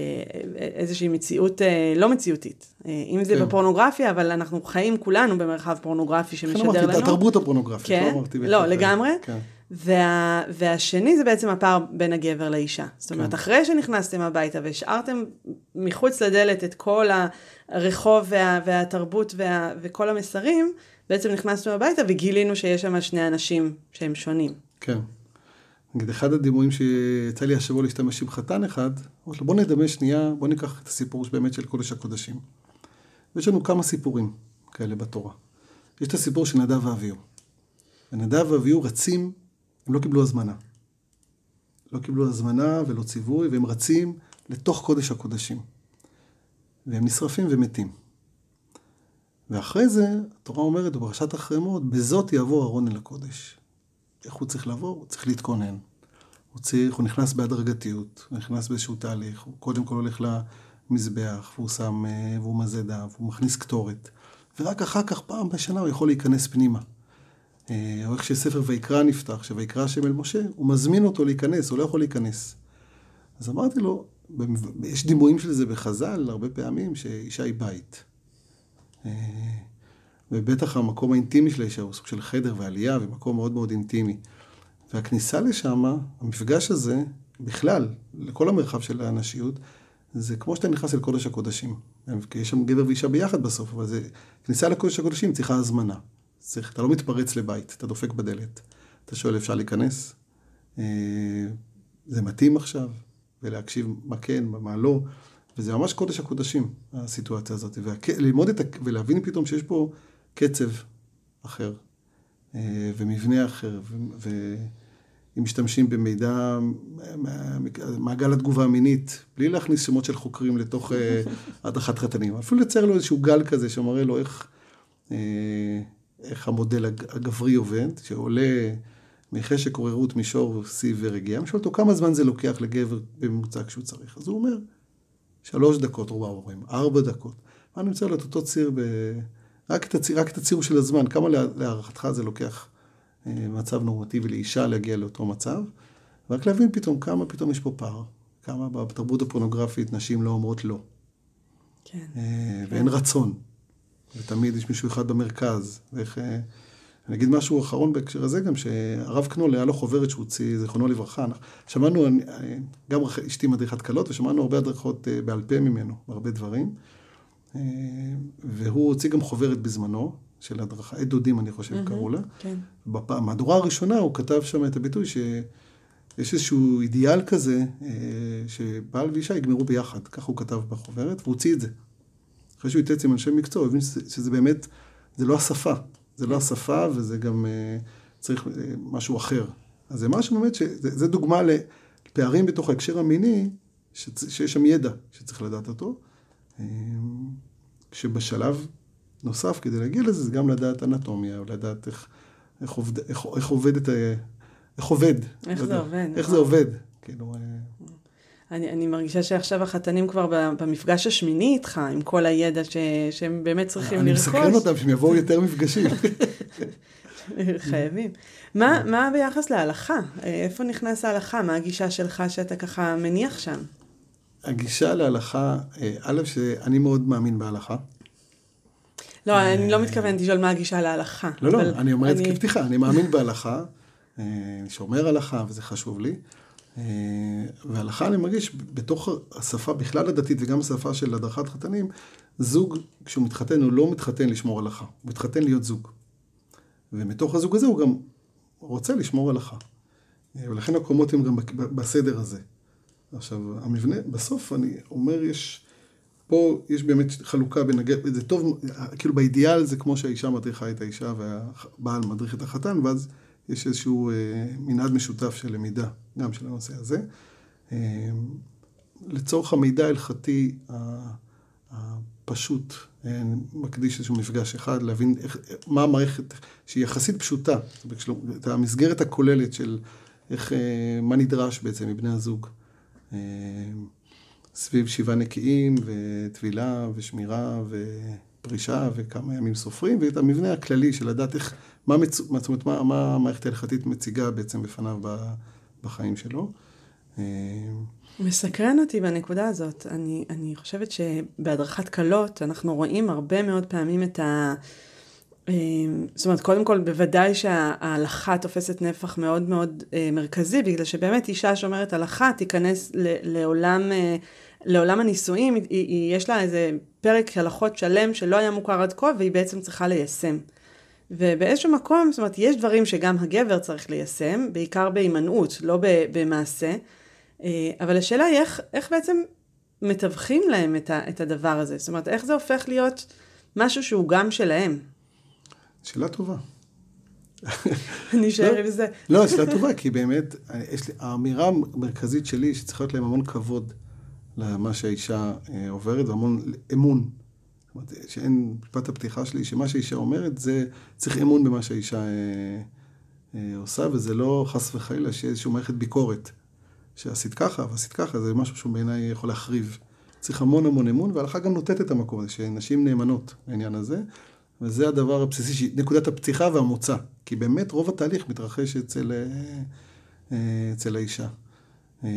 איזושהי מציאות אה, לא מציאותית. אה, אם זה כן. בפורנוגרפיה, אבל אנחנו חיים כולנו במרחב פורנוגרפי שמשדר לנו. כן, אמרתי, התרבות הפורנוגרפית, כן? לא אמרתי... לא, לגמרי. כן. וה, והשני זה בעצם הפער בין הגבר לאישה. זאת אומרת, כן. אחרי שנכנסתם הביתה והשארתם מחוץ לדלת את כל הרחוב וה, והתרבות וה, וכל המסרים, בעצם נכנסנו הביתה וגילינו שיש שם שני אנשים שהם שונים. כן. נגיד, אחד הדימויים שיצא לי השבוע להשתמש עם חתן אחד, אמרתי לו, בוא נדמה שנייה, בוא ניקח את הסיפור באמת של קודש הקודשים. ויש לנו כמה סיפורים כאלה בתורה. יש את הסיפור של נדב ואביהו. ונדב ואביהו רצים, הם לא קיבלו הזמנה. לא קיבלו הזמנה ולא ציווי, והם רצים לתוך קודש הקודשים. והם נשרפים ומתים. ואחרי זה, התורה אומרת בפרשת החרמות, בזאת יעבור אהרון אל הקודש. איך הוא צריך לעבור? הוא צריך להתכונן. הוא צריך, הוא נכנס בהדרגתיות, הוא נכנס באיזשהו תהליך, הוא קודם כל הולך למזבח, והוא שם, אה, והוא מזה דם, והוא מכניס קטורת. ורק אחר כך, פעם בשנה, הוא יכול להיכנס פנימה. אה, או איך שספר ויקרא נפתח, שויקרא השם אל משה, הוא מזמין אותו להיכנס, הוא לא יכול להיכנס. אז אמרתי לו, יש דימויים של זה בחז"ל, הרבה פעמים, שאישה היא בית. אה, ובטח המקום האינטימי של האישה הוא סוג של חדר ועלייה ומקום מאוד מאוד אינטימי. והכניסה לשם, המפגש הזה, בכלל, לכל המרחב של הנשיות, זה כמו שאתה נכנס אל קודש הקודשים. יש שם גבר ואישה ביחד בסוף, אבל זה, כניסה לקודש הקודשים צריכה הזמנה. צריך, אתה לא מתפרץ לבית, אתה דופק בדלת. אתה שואל, אפשר להיכנס? אה, זה מתאים עכשיו, ולהקשיב מה כן, מה לא, וזה ממש קודש הקודשים, הסיטואציה הזאת, וללמוד את, ולהבין פתאום שיש פה קצב אחר, אה, ומבנה אחר, ואם משתמשים במידע, מעגל התגובה המינית, בלי להכניס שמות של חוקרים לתוך אה, הדרכת חתנים, אפילו לצייר לו איזשהו גל כזה שמראה לו איך, איך המודל הגברי עובד, שעולה מחשק עוררות מישור, שיא ורגיעה, אני שואל אותו כמה זמן זה לוקח לגבר בממוצע כשהוא צריך, אז הוא אומר, שלוש דקות, רובם אומרים, ארבע דקות. אני רוצה לו את אותו ציר, ב... רק, את הציר, רק את הציר של הזמן, כמה להערכתך זה לוקח אה, מצב נורמטיבי לאישה להגיע לאותו מצב, ורק להבין פתאום כמה פתאום יש פה פער, כמה בתרבות הפורנוגרפית נשים לא אומרות לא. כן. אה, ואין רצון, ותמיד יש מישהו אחד במרכז, ואיך... אה, אני אגיד משהו אחרון בהקשר הזה גם, שהרב קנול היה לו חוברת שהוא הוציא, זיכרונו לברכה. שמענו, גם אשתי מדריכת קלות, ושמענו הרבה הדרכות אה, בעל פה ממנו, הרבה דברים. אה, והוא הוציא גם חוברת בזמנו, של הדרכה, עד דודים אני חושב קראו לה. כן. במהדורה הראשונה הוא כתב שם את הביטוי שיש איזשהו אידיאל כזה, אה, שבעל ואישה יגמרו ביחד, ככה הוא כתב בחוברת, והוא הוציא את זה. אחרי שהוא התייעץ עם אנשי מקצוע, הוא הבין שזה, שזה באמת, זה לא השפה, זה לא השפה וזה גם uh, צריך uh, משהו אחר. אז זה משהו באמת, שזה דוגמה לפערים בתוך ההקשר המיני, שיש שם ידע שצריך לדעת אותו. אה, כשבשלב נוסף, כדי להגיע לזה, זה גם לדעת אנטומיה, או לדעת איך, איך, עובד, איך, איך עובד את ה... איך עובד. איך לא זה עובד. איך זה נכון. עובד. כאילו... אני, אני מרגישה שעכשיו החתנים כבר במפגש השמיני איתך, עם כל הידע ש, שהם באמת צריכים אני לרכוש. אני מסקרן אותם שהם יבואו יותר מפגשים. חייבים. מה, מה ביחס להלכה? איפה נכנס ההלכה? מה הגישה שלך שאתה ככה מניח שם? הגישה להלכה, אה, א', שאני מאוד מאמין בהלכה. לא, אני לא מתכוונת לשאול מה הגישה להלכה. לא, לא, אני אומר את זה כפתיחה, אני מאמין בהלכה, אה, שומר הלכה וזה חשוב לי. אה, והלכה אני מרגיש, בתוך השפה בכלל הדתית וגם השפה של הדרכת חתנים, זוג, כשהוא מתחתן, הוא לא מתחתן לשמור הלכה, הוא מתחתן להיות זוג. ומתוך הזוג הזה הוא גם רוצה לשמור הלכה. אה, ולכן הקומות הן גם בסדר הזה. עכשיו, המבנה, בסוף אני אומר, יש, פה יש באמת חלוקה בין הגט, זה טוב, כאילו באידיאל זה כמו שהאישה מדריכה את האישה והבעל מדריך את החתן, ואז יש איזשהו אה, מנעד משותף של למידה, גם של הנושא הזה. אה, לצורך המידע ההלכתי הפשוט, אה, מקדיש איזשהו מפגש אחד, להבין איך, מה המערכת שהיא יחסית פשוטה, את המסגרת הכוללת של איך, מה נדרש בעצם מבני הזוג. סביב שבעה נקיים וטבילה ושמירה ופרישה וכמה ימים סופרים, ואת המבנה הכללי של לדעת איך מה, מצ... זאת אומרת, מה, מה המערכת ההלכתית מציגה בעצם בפניו בחיים שלו. אה, מסקרן אותי בנקודה הזאת. אני, אני חושבת שבהדרכת כלות אנחנו רואים הרבה מאוד פעמים את ה... אה, זאת אומרת, קודם כל, בוודאי שההלכה תופסת נפח מאוד מאוד אה, מרכזי, בגלל שבאמת אישה שומרת הלכה תיכנס לעולם, לעולם הנישואים, יש לה איזה פרק הלכות שלם שלא היה מוכר עד כה, והיא בעצם צריכה ליישם. ובאיזשהו מקום, זאת אומרת, יש דברים שגם הגבר צריך ליישם, בעיקר בהימנעות, לא במעשה, אה, אבל השאלה היא איך, איך בעצם מתווכים להם את, ה, את הדבר הזה, זאת אומרת, איך זה הופך להיות משהו שהוא גם שלהם. שאלה טובה. אני אשאר עם זה. לא, שאלה טובה, כי באמת, יש לי, האמירה המרכזית שלי, שצריך להיות להם המון כבוד למה שהאישה אה, עוברת, והמון אמון שאין, משפט הפתיחה שלי, שמה שהאישה אומרת זה, צריך אמון במה שהאישה אה, אה, עושה, וזה לא חס וחלילה שיהיה איזושהי מערכת ביקורת. שעשית ככה ועשית ככה, זה משהו שהוא בעיניי יכול להחריב. צריך המון המון אמון, וההלכה גם נותנת את המקום הזה, שנשים נאמנות לעניין הזה, וזה הדבר הבסיסי, נקודת הפתיחה והמוצא. כי באמת רוב התהליך מתרחש אצל, אה, אה, אצל האישה. אה,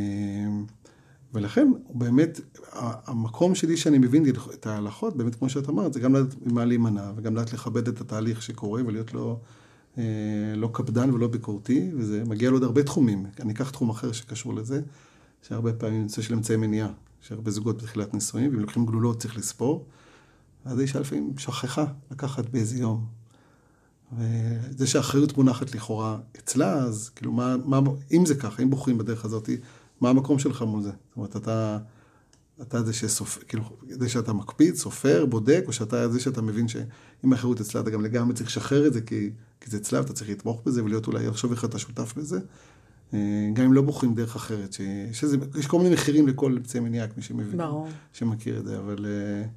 ולכן, באמת, המקום שלי שאני מבין את ההלכות, באמת, כמו שאת אמרת, זה גם לדעת ממה להימנע, וגם לדעת לכבד את התהליך שקורה, ולהיות לא, אה, לא קפדן ולא ביקורתי, וזה מגיע לעוד הרבה תחומים. אני אקח תחום אחר שקשור לזה, שהרבה פעמים נושא של אמצעי מניעה, שהרבה זוגות בתחילת נישואים, ואם לוקחים גלולות צריך לספור, אז האישה לפעמים שכחה לקחת באיזה יום. וזה שהאחריות מונחת לכאורה אצלה, אז כאילו, מה, מה, אם זה ככה, אם בוחרים בדרך הזאת, מה המקום שלך מול זה? זאת אומרת, אתה, אתה זה שסופר, כאילו, זה שאתה מקפיד, סופר, בודק, או שאתה זה שאתה מבין שאם החירות אצלה, אתה גם לגמרי צריך לשחרר את זה, כי, כי זה אצלה, ואתה צריך לתמוך בזה, ולהיות אולי, לחשוב איך אתה שותף בזה. אה, גם אם לא בוחרים דרך אחרת, שיש איזה, יש כל מיני מחירים לכל אמצעי מניעה, מי שמבין, ברור. שמכיר את זה, אבל... אה,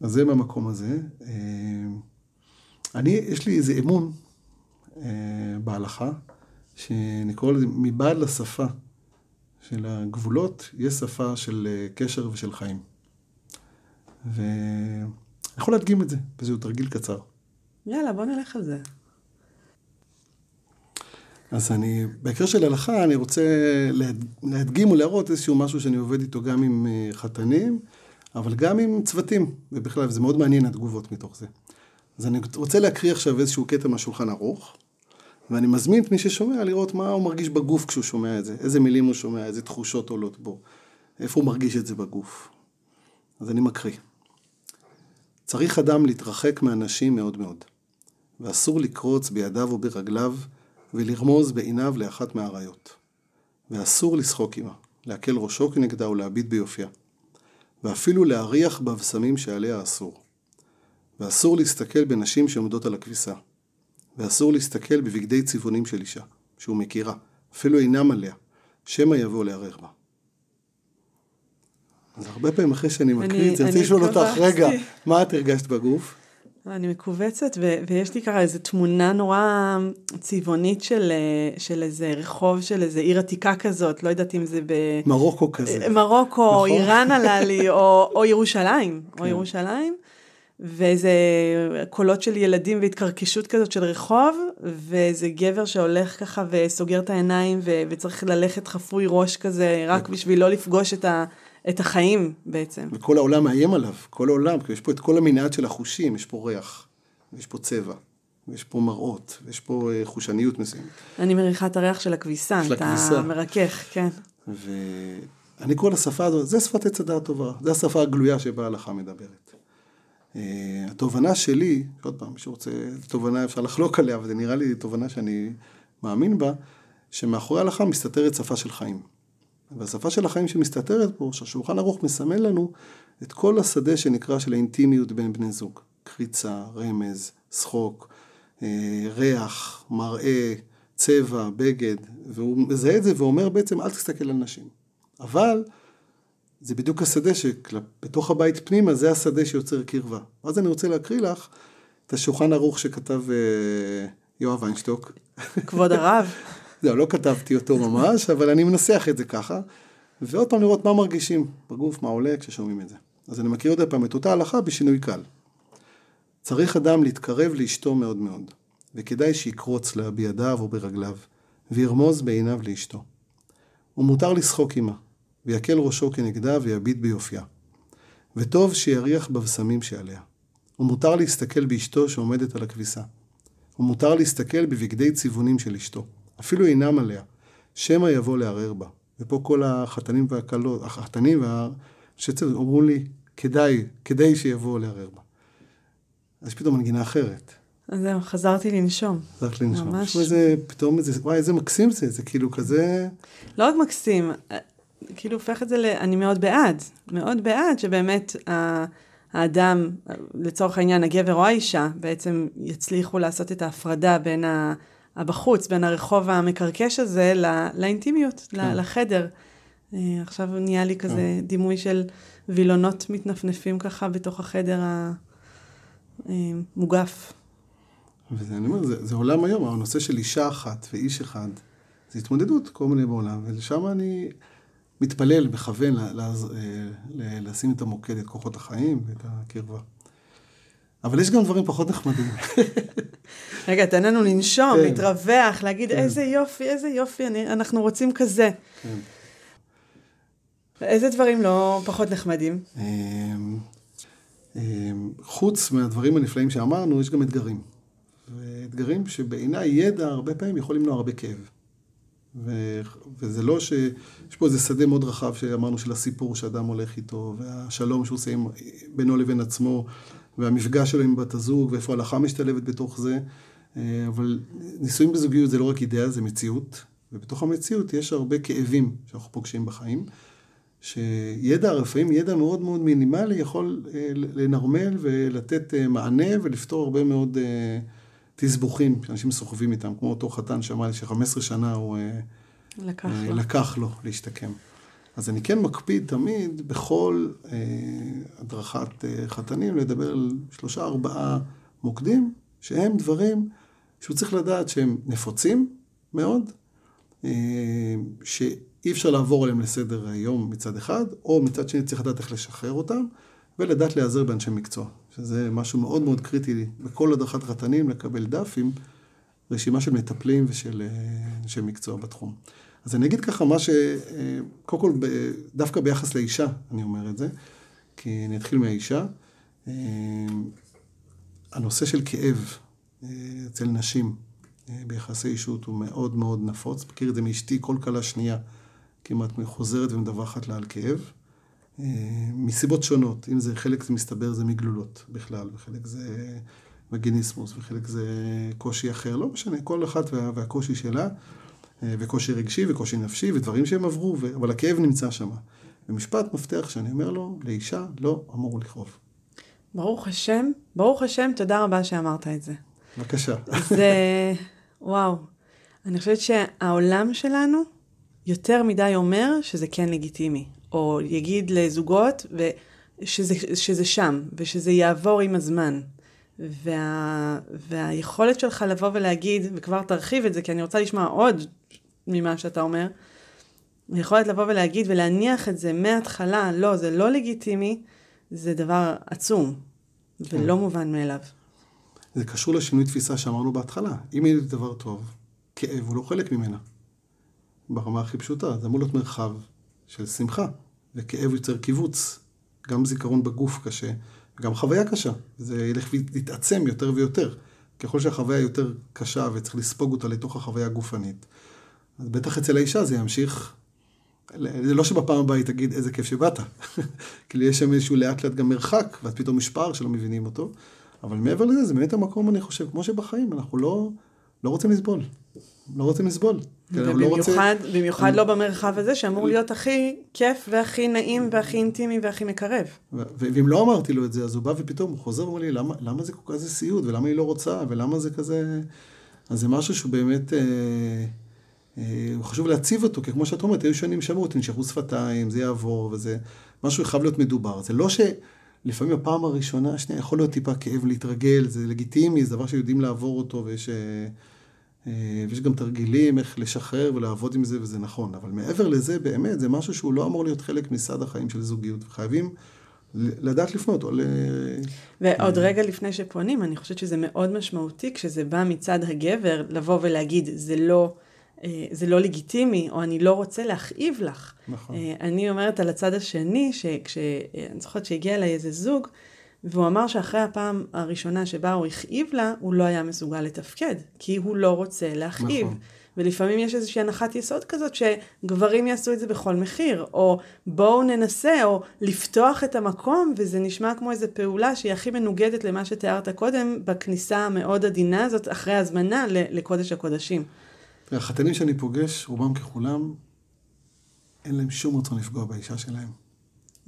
אז זה מהמקום הזה. אה, אני, יש לי איזה אמון בהלכה, שנקרא לזה מבעד לשפה של הגבולות, יש שפה של קשר ושל חיים. ואני יכול להדגים את זה, וזהו תרגיל קצר. יאללה, בוא נלך על זה. אז אני, בהקשר של הלכה, אני רוצה להדגים ולהראות איזשהו משהו שאני עובד איתו גם עם אה, חתנים, אבל גם עם צוותים, ובכלל, וזה מאוד מעניין התגובות מתוך זה. אז אני רוצה להקריא עכשיו איזשהו קטע מהשולחן ערוך, ואני מזמין את מי ששומע לראות מה הוא מרגיש בגוף כשהוא שומע את זה, איזה מילים הוא שומע, איזה תחושות עולות בו, איפה הוא מרגיש את זה בגוף. אז אני מקריא. צריך אדם להתרחק מאנשים מאוד מאוד, ואסור לקרוץ בידיו או ברגליו ולרמוז בעיניו לאחת מהאריות. ואסור לשחוק עמה, להקל ראשו כנגדה ולהביט ביופייה. ואפילו להריח בבשמים שעליה אסור. ואסור להסתכל בנשים שעומדות על הכביסה. ואסור להסתכל בבגדי צבעונים של אישה, שהוא מכירה, אפילו אינם עליה, שמא יבוא לערער בה. אז הרבה פעמים אחרי שאני מקריא את זה, רוצה לשאול אותך, רגע, מה את הרגשת בגוף? אני מכווצת, ו- ויש לי ככה איזו תמונה נורא צבעונית של, אה, של איזה רחוב של איזה עיר עתיקה כזאת, לא יודעת אם זה ב... מרוקו כזה. מרוקו, נכון? איראן עלה לי, או, או ירושלים, כן. או ירושלים. ואיזה קולות של ילדים והתקרקשות כזאת של רחוב, ואיזה גבר שהולך ככה וסוגר את העיניים ו- וצריך ללכת חפוי ראש כזה, רק בשביל לא לפגוש את ה... את החיים בעצם. וכל העולם מאיים עליו, כל העולם, כי יש פה את כל המנעד של החושים, יש פה ריח, יש פה צבע, ויש פה מראות, ויש פה אה, חושניות מסוימת. אני מריחה את הריח של הכביסה, של הכביסה. אתה מרכך, כן. ואני קורא לשפה הזאת, זה שפת עץ הדעת טובה, זה השפה הגלויה שבה ההלכה מדברת. Uh, התובנה שלי, עוד פעם, מי שרוצה, תובנה אפשר לחלוק עליה, אבל זה נראה לי תובנה שאני מאמין בה, שמאחורי ההלכה מסתתרת שפה של חיים. והשפה של החיים שמסתתרת פה, שהשולחן ערוך מסמן לנו את כל השדה שנקרא של האינטימיות בין בני זוג. קריצה, רמז, שחוק, אה, ריח, מראה, צבע, בגד, והוא מזהה את זה ואומר בעצם אל תסתכל על נשים. אבל זה בדיוק השדה שבתוך הבית פנימה זה השדה שיוצר קרבה. אז אני רוצה להקריא לך את השולחן ערוך שכתב אה, יואב ויינשטוק. כבוד הרב. זהו, לא כתבתי אותו ממש, אבל אני מנסח את זה ככה, ועוד פעם לראות מה מרגישים בגוף, מה עולה כששומעים את זה. אז אני מכיר עוד פעם את אותה הלכה בשינוי קל. צריך אדם להתקרב לאשתו מאוד מאוד, וכדאי שיקרוץ לה בידיו או ברגליו, וירמוז בעיניו לאשתו. ומותר לשחוק עמה, ויקל ראשו כנגדה ויביט ביופייה. וטוב שיריח בבשמים שעליה. ומותר להסתכל באשתו שעומדת על הכביסה. ומותר להסתכל בבגדי צבעונים של אשתו. אפילו אינם עליה, שמא יבוא לערער בה. ופה כל החתנים והכלות, החתנים והשצר אמרו לי, כדאי, כדאי שיבואו לערער בה. אז פתאום מנגינה אחרת. אז זהו, חזרתי לנשום. חזרת לנשום. ממש. איזה, פתאום איזה, וואי, איזה מקסים זה, זה כאילו כזה... לא רק מקסים, כאילו הופך את זה ל... אני מאוד בעד, מאוד בעד שבאמת האדם, לצורך העניין, הגבר או האישה, בעצם יצליחו לעשות את ההפרדה בין ה... הבחוץ, בין הרחוב המקרקש הזה לא, לאינטימיות, כן. לחדר. אה, עכשיו נהיה לי כזה כן. דימוי של וילונות מתנפנפים ככה בתוך החדר המוגף. אה, וזה, אני אומר, זה, זה עולם היום, הנושא של אישה אחת ואיש אחד, זה התמודדות כל מיני בעולם, ולשם אני מתפלל, מכוון, אה, לשים את המוקד, את כוחות החיים ואת הקרבה. אבל יש גם דברים פחות נחמדים. רגע, תן לנו לנשום, כן. להתרווח, להגיד כן. איזה יופי, איזה יופי, אני, אנחנו רוצים כזה. כן. איזה דברים לא פחות נחמדים? אמ, אמ, חוץ מהדברים הנפלאים שאמרנו, יש גם אתגרים. ואתגרים שבעיניי ידע הרבה פעמים יכול למנוע הרבה כאב. ו... וזה לא ש... יש פה איזה שדה מאוד רחב שאמרנו של הסיפור שאדם הולך איתו, והשלום שהוא עושה בינו לבין עצמו, והמפגש שלו עם בת הזוג, ואיפה ההלכה משתלבת בתוך זה. אה, אבל נישואים בזוגיות זה לא רק אידאה, זה מציאות. ובתוך המציאות יש הרבה כאבים שאנחנו פוגשים בחיים, שידע, לפעמים ידע מאוד מאוד מינימלי יכול אה, לנרמל ולתת אה, מענה ולפתור הרבה מאוד תסבוכים שאנשים סוחבים איתם, כמו אותו חתן שאמר לי ש-15 שנה הוא לקח, אה, לו. לקח לו להשתקם. אז אני כן מקפיד תמיד בכל אה, הדרכת אה, חתנים לדבר על שלושה ארבעה מוקדים, שהם דברים שהוא צריך לדעת שהם נפוצים מאוד, אה, שאי אפשר לעבור עליהם לסדר היום מצד אחד, או מצד שני צריך לדעת איך לשחרר אותם, ולדעת להיעזר באנשי מקצוע, שזה משהו מאוד מאוד קריטי בכל הדרכת חתנים, לקבל דף עם רשימה של מטפלים ושל אה, אנשי מקצוע בתחום. אז אני אגיד ככה מה ש... אה, קודם כל, דווקא ביחס לאישה, אני אומר את זה, כי אני אתחיל מהאישה. אה, הנושא של כאב אצל נשים ביחסי אישות הוא מאוד מאוד נפוץ. מכיר את זה מאשתי, כל כלה שנייה כמעט חוזרת ומדווחת לה על כאב. מסיבות שונות, אם זה חלק זה מסתבר זה מגלולות בכלל, וחלק זה וגיניסמוס, וחלק זה קושי אחר, לא משנה, כל אחת וה, והקושי שלה, וקושי רגשי וקושי נפשי ודברים שהם עברו, ו... אבל הכאב נמצא שם. ומשפט מפתח שאני אומר לו, לאישה לא אמור לכאוב. ברוך השם, ברוך השם, תודה רבה שאמרת את זה. בבקשה. זה, וואו, אני חושבת שהעולם שלנו יותר מדי אומר שזה כן לגיטימי, או יגיד לזוגות שזה, שזה שם, ושזה יעבור עם הזמן. וה, והיכולת שלך לבוא ולהגיד, וכבר תרחיב את זה, כי אני רוצה לשמוע עוד ממה שאתה אומר, היכולת לבוא ולהגיד ולהניח את זה מההתחלה, לא, זה לא לגיטימי, זה דבר עצום, ולא מובן מאליו. זה קשור לשינוי תפיסה שאמרנו בהתחלה. אם יהיה דבר טוב, כאב הוא לא חלק ממנה. ברמה הכי פשוטה, זה אמור להיות מרחב של שמחה, וכאב יוצר קיבוץ. גם זיכרון בגוף קשה, וגם חוויה קשה. זה ילך ויתעצם יותר ויותר. ככל שהחוויה יותר קשה וצריך לספוג אותה לתוך החוויה הגופנית. אז בטח אצל האישה זה ימשיך, זה לא שבפעם הבאה היא תגיד איזה כיף שבאת. כאילו יש שם איזשהו לאט לאט גם מרחק, ואז פתאום יש פער שלא מבינים אותו. אבל מעבר לזה, זה באמת המקום, אני חושב, כמו שבחיים, אנחנו לא, לא רוצים לסבול. לא רוצים לסבול. ובמיוחד לא רוצה... במיוחד אני... לא במרחב הזה, שאמור להיות הכי כיף והכי נעים והכי אינטימי והכי מקרב. ואם לא אמרתי לו את זה, אז הוא בא ופתאום הוא חוזר ואומר לי, למה, למה זה כל כך זה סיוט, ולמה היא לא רוצה, ולמה זה כזה... אז זה משהו שהוא באמת... אה, אה, חשוב להציב אותו, כי כמו שאת אומרת, היו שנים שמעו, תנשכו שפתיים, זה יעבור, וזה... משהו חייב להיות מדובר. זה לא ש... לפעמים הפעם הראשונה, השנייה, יכול להיות טיפה כאב להתרגל, זה לגיטימי, זה דבר שיודעים לעבור אותו, ויש... אה, ויש גם תרגילים איך לשחרר ולעבוד עם זה, וזה נכון. אבל מעבר לזה, באמת, זה משהו שהוא לא אמור להיות חלק מסד החיים של זוגיות. חייבים לדעת לפנות, או ל... ועוד רגע לפני שפונים, אני חושבת שזה מאוד משמעותי, כשזה בא מצד הגבר, לבוא ולהגיד, זה לא... אה, זה לא לגיטימי, או אני לא רוצה להכאיב לך. נכון. אה, אני אומרת על הצד השני, שכש... אני זוכרת שהגיע אליי איזה זוג, והוא אמר שאחרי הפעם הראשונה שבה הוא הכאיב לה, הוא לא היה מסוגל לתפקד, כי הוא לא רוצה להכאיב. נכון. ולפעמים יש איזושהי הנחת יסוד כזאת שגברים יעשו את זה בכל מחיר, או בואו ננסה, או לפתוח את המקום, וזה נשמע כמו איזו פעולה שהיא הכי מנוגדת למה שתיארת קודם, בכניסה המאוד עדינה הזאת, אחרי הזמנה לקודש הקודשים. החתנים שאני פוגש, רובם ככולם, אין להם שום רצון לפגוע באישה שלהם.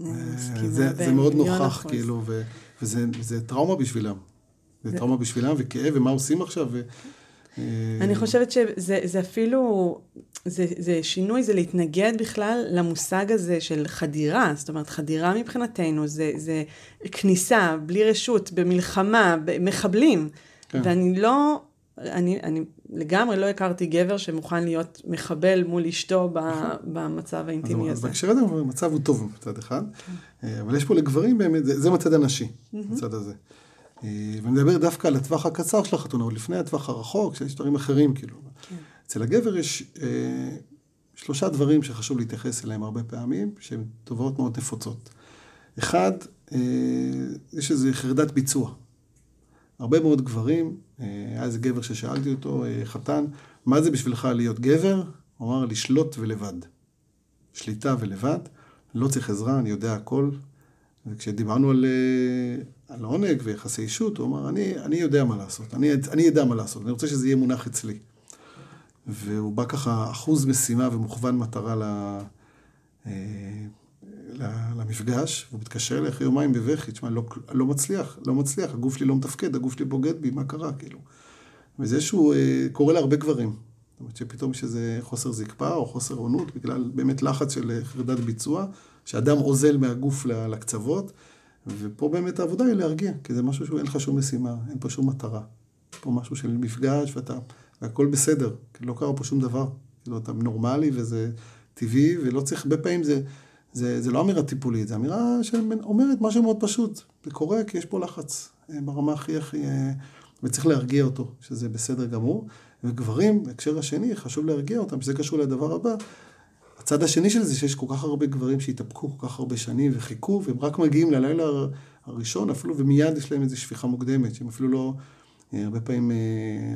אה, זה, זה מאוד נוכח, כאילו, ו, וזה זה טראומה בשבילם. זה טראומה בשבילם, וכאב, ומה עושים עכשיו? ו, אה, אני חושבת שזה אפילו, זה, זה שינוי, זה להתנגד בכלל למושג הזה של חדירה. זאת אומרת, חדירה מבחינתנו זה, זה כניסה בלי רשות, במלחמה, במחבלים. כן. ואני לא, אני, אני לגמרי לא הכרתי גבר שמוכן להיות מחבל מול אשתו במצב האינטימי הזה. בהקשר הזה המצב הוא טוב מצד אחד, כן. אה, אבל יש פה לגברים באמת, זה, זה מצד הנשי, מצד הזה. אה, ואני מדבר דווקא על הטווח הקצר של החתונה, עוד לפני הטווח הרחוק, שיש דברים אחרים כאילו. כן. אצל הגבר יש אה, שלושה דברים שחשוב להתייחס אליהם הרבה פעמים, שהן תופעות מאוד נפוצות. אחד, אה, יש איזו חרדת ביצוע. הרבה מאוד גברים, אה, היה איזה גבר ששאלתי אותו, אה, חתן, מה זה בשבילך להיות גבר? הוא אמר, לשלוט ולבד. שליטה ולבד, לא צריך עזרה, אני יודע הכל. וכשדיברנו על, אה, על עונג ויחסי אישות, הוא אמר, אני, אני יודע מה לעשות, אני, אני יודע מה לעשות, אני רוצה שזה יהיה מונח אצלי. והוא בא ככה אחוז משימה ומוכוון מטרה ל... אה, למפגש, והוא מתקשר אליי אחרי יומיים בבכי, תשמע, לא, לא מצליח, לא מצליח, הגוף שלי לא מתפקד, הגוף שלי בוגד בי, מה קרה, כאילו. וזה שהוא אה, קורה להרבה גברים. זאת אומרת שפתאום יש איזה חוסר זקפה או חוסר עונות, בגלל באמת לחץ של חרדת ביצוע, שאדם אוזל מהגוף לקצוות, ופה באמת העבודה היא להרגיע, כי זה משהו שאין לך שום משימה, אין פה שום מטרה. פה משהו של מפגש ואתה, והכל בסדר, לא קרה פה שום דבר. כאילו, אתה נורמלי וזה טבעי, ולא צריך, הרבה פעמים זה, זה, זה לא אמירה טיפולית, זה אמירה שאומרת משהו מאוד פשוט. זה קורה כי יש פה לחץ אה, ברמה הכי הכי... אה, וצריך להרגיע אותו, שזה בסדר גמור. וגברים, בהקשר השני, חשוב להרגיע אותם, שזה קשור לדבר הבא. הצד השני של זה, שיש כל כך הרבה גברים שהתאפקו כל כך הרבה שנים וחיכו, והם רק מגיעים ללילה הראשון אפילו, ומיד יש להם איזו שפיכה מוקדמת, שהם אפילו לא, אה, הרבה פעמים,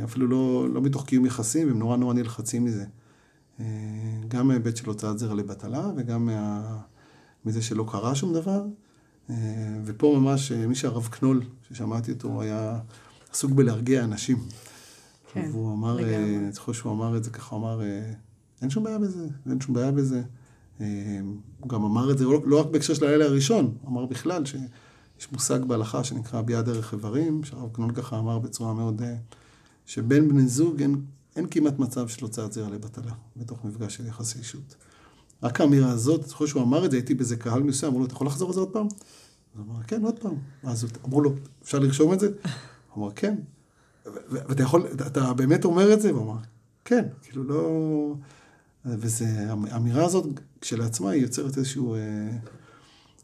אפילו לא, לא מתוך קיום יחסים, והם נורא נורא נלחצים מזה. גם מההיבט של הוצאת זרע לבטלה, וגם מה, מזה שלא קרה שום דבר. ופה ממש, מי שהרב קנול, ששמעתי אותו, היה עסוק בלהרגיע אנשים. כן, והוא אמר, לגמרי. אני זוכר שהוא אמר את זה ככה, הוא אמר, אין שום בעיה בזה, אין שום בעיה בזה. הוא גם אמר את זה לא, לא רק בהקשר של הלילה הראשון, הוא אמר בכלל שיש מושג בהלכה שנקרא ביאה דרך איברים, שהרב קנון ככה אמר בצורה מאוד, שבין בני זוג אין, אין כמעט מצב של הוצאת זרע לבטלה, בתוך מפגש של יחסי אישות. רק האמירה הזאת, זוכר שהוא אמר את זה, הייתי באיזה קהל מסוים, אמרו לו, אתה יכול לחזור על זה עוד פעם? הוא אמר, כן, עוד פעם. אז אמרו לו, אפשר לרשום את זה? הוא אמר, כן. ואתה יכול, אתה באמת אומר את זה? הוא אמר, כן, כאילו לא... וזה, האמירה הזאת כשלעצמה היא יוצרת איזשהו... אה,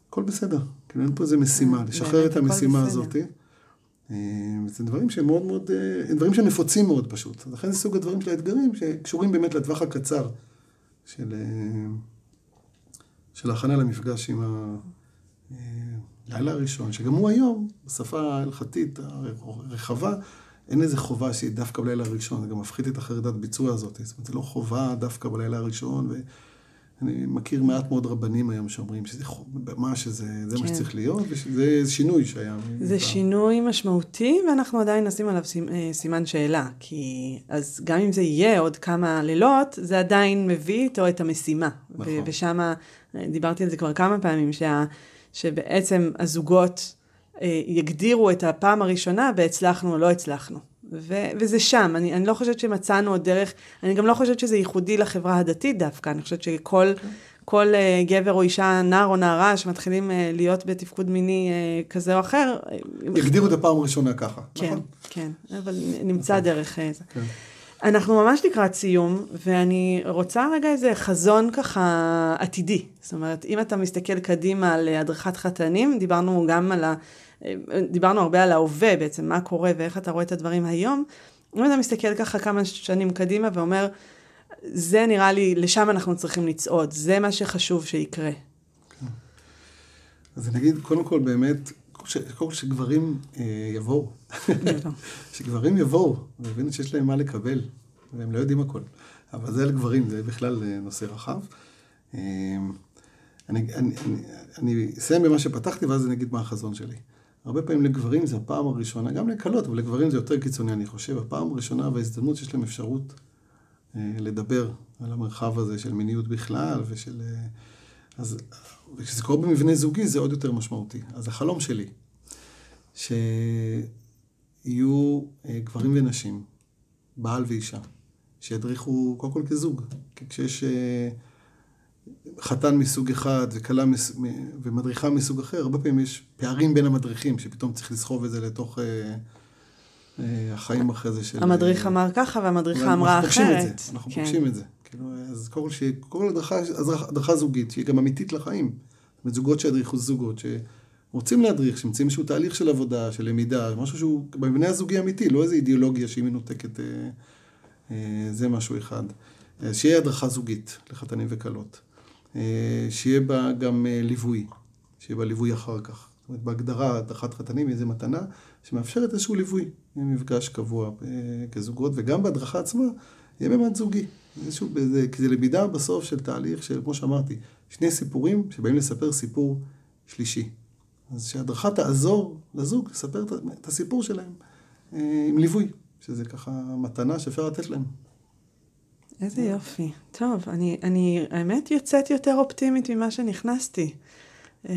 הכל בסדר, כאילו אין פה איזה משימה, לשחרר את המשימה הזאת. אה, זה דברים שהם מאוד מאוד, אה, דברים שנפוצים מאוד פשוט. לכן זה סוג הדברים של האתגרים שקשורים באמת לטווח הקצר של, של ההכנה למפגש עם הלילה הראשון, שגם הוא היום, בשפה ההלכתית הרחבה, אין איזה חובה שהיא דווקא בלילה הראשון, זה גם מפחית את החרדת ביצוע הזאת. זאת אומרת, זה לא חובה דווקא בלילה הראשון, ואני מכיר מעט מאוד רבנים היום שאומרים שזה מה שזה, זה כן. מה שצריך להיות, וזה שינוי שהיה. זה פעם. שינוי משמעותי, ואנחנו עדיין נשים עליו אה, סימן שאלה, כי אז גם אם זה יהיה עוד כמה לילות, זה עדיין מביא איתו את המשימה. נכון. ושם, אה, דיברתי על זה כבר כמה פעמים, שה, שבעצם הזוגות... אה, יגדירו את הפעם הראשונה בהצלחנו או לא הצלחנו. ו- וזה שם, אני, אני לא חושבת שמצאנו עוד דרך, אני גם לא חושבת שזה ייחודי לחברה הדתית דווקא, אני חושבת שכל okay. כל, uh, גבר או אישה, נער או נערה, שמתחילים uh, להיות בתפקוד מיני uh, כזה או אחר. יגדירו את הפעם הראשונה ככה, כן, נכון? כן, אבל נמצא נכון. דרך זה. כן. אנחנו ממש לקראת סיום, ואני רוצה רגע איזה חזון ככה עתידי. זאת אומרת, אם אתה מסתכל קדימה על הדרכת חתנים, דיברנו גם על ה... דיברנו הרבה על ההווה בעצם, מה קורה ואיך אתה רואה את הדברים היום. אם אתה מסתכל ככה כמה שנים קדימה ואומר, זה נראה לי, לשם אנחנו צריכים לצעוד, זה מה שחשוב שיקרה. כן. אז אני אגיד, קודם כל באמת, קודם כל שגברים אה, יבואו. שגברים יבואו, ויבינו שיש להם מה לקבל, והם לא יודעים הכל. אבל זה לגברים, זה בכלל אה, נושא רחב. אה, אני, אני, אני, אני אסיים במה שפתחתי, ואז אני אגיד מה החזון שלי. הרבה פעמים לגברים זה הפעם הראשונה, גם לקלות, אבל לגברים זה יותר קיצוני, אני חושב, הפעם הראשונה וההזדמנות שיש להם אפשרות אה, לדבר על המרחב הזה של מיניות בכלל ושל... אה, אז כשזה קורה במבנה זוגי זה עוד יותר משמעותי. אז החלום שלי, שיהיו אה, גברים ונשים, בעל ואישה, שידריכו קודם כל כזוג. כי כשיש... חתן מסוג אחד וכלה מס... ומדריכה מסוג אחר, הרבה פעמים יש פערים בין המדריכים, שפתאום צריך לסחוב את זה לתוך אה, אה, החיים אחרי זה של... המדריך אה, אמר ככה והמדריכה אמרה אחרת. אנחנו כן. פוגשים את זה. כאילו, אז כל שיהיה, כל הדרכה, הדרכה זוגית, שהיא גם אמיתית לחיים. זאת זוגות שידריכו זוגות, שרוצים להדריך, שמציעים איזשהו תהליך של עבודה, של למידה, משהו שהוא במבנה הזוגי אמיתי, לא איזו אידיאולוגיה שהיא מנותקת, אה, אה, זה משהו אחד. שיהיה הדרכה זוגית לחתנים וכלות. אה, שיהיה בה גם אה, ליווי, שיהיה בה ליווי אחר כך. זאת אומרת, בהגדרה, הדרכת חתנים היא איזו מתנה שמאפשרת איזשהו ליווי, מפגש קבוע אה, כזוגות, וגם בהדרכה עצמה יהיה באמת זוגי. איזשהו, כי זה למידה בסוף של תהליך של, כמו שאמרתי, שני סיפורים שבאים לספר סיפור שלישי. אז שההדרכה תעזור לזוג לספר את הסיפור שלהם עם ליווי, שזה ככה מתנה שאפשר לתת להם. איזה יופי. טוב, אני, אני האמת יוצאת יותר אופטימית ממה שנכנסתי. אה,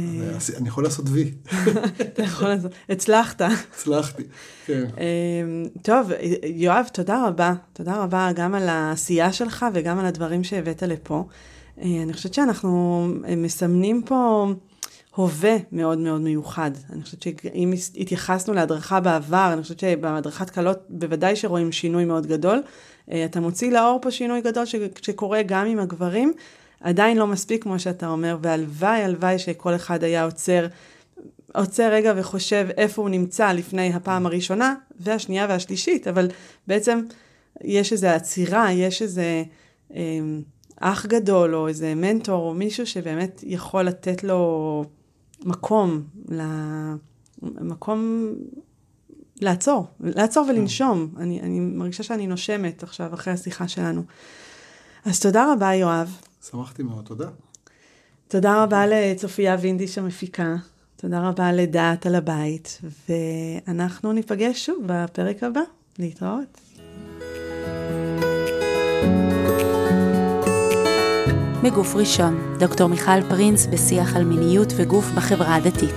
אני יכול לעשות וי. אתה יכול לעשות, הצלחת. הצלחתי, כן. אה, טוב, יואב, תודה רבה. תודה רבה גם על העשייה שלך וגם על הדברים שהבאת לפה. אה, אני חושבת שאנחנו מסמנים פה הווה מאוד מאוד מיוחד. אני חושבת שאם התייחסנו להדרכה בעבר, אני חושבת שבהדרכת קלות בוודאי שרואים שינוי מאוד גדול. אתה מוציא לאור פה שינוי גדול שקורה גם עם הגברים. עדיין לא מספיק, כמו שאתה אומר, והלוואי, הלוואי שכל אחד היה עוצר, עוצר רגע וחושב איפה הוא נמצא לפני הפעם הראשונה, והשנייה והשלישית, אבל בעצם יש איזו עצירה, יש איזה אה, אח גדול, או איזה מנטור, או מישהו שבאמת יכול לתת לו מקום, מקום לעצור, לעצור ולנשום. אני, אני מרגישה שאני נושמת עכשיו, אחרי השיחה שלנו. אז תודה רבה, יואב. שמחתי מאוד, תודה. תודה רבה לצופיה וינדיש המפיקה, תודה רבה לדעת על הבית, ואנחנו ניפגש שוב בפרק הבא. להתראות. מגוף ראשון, דוקטור מיכל פרינס בשיח על מיניות וגוף בחברה הדתית.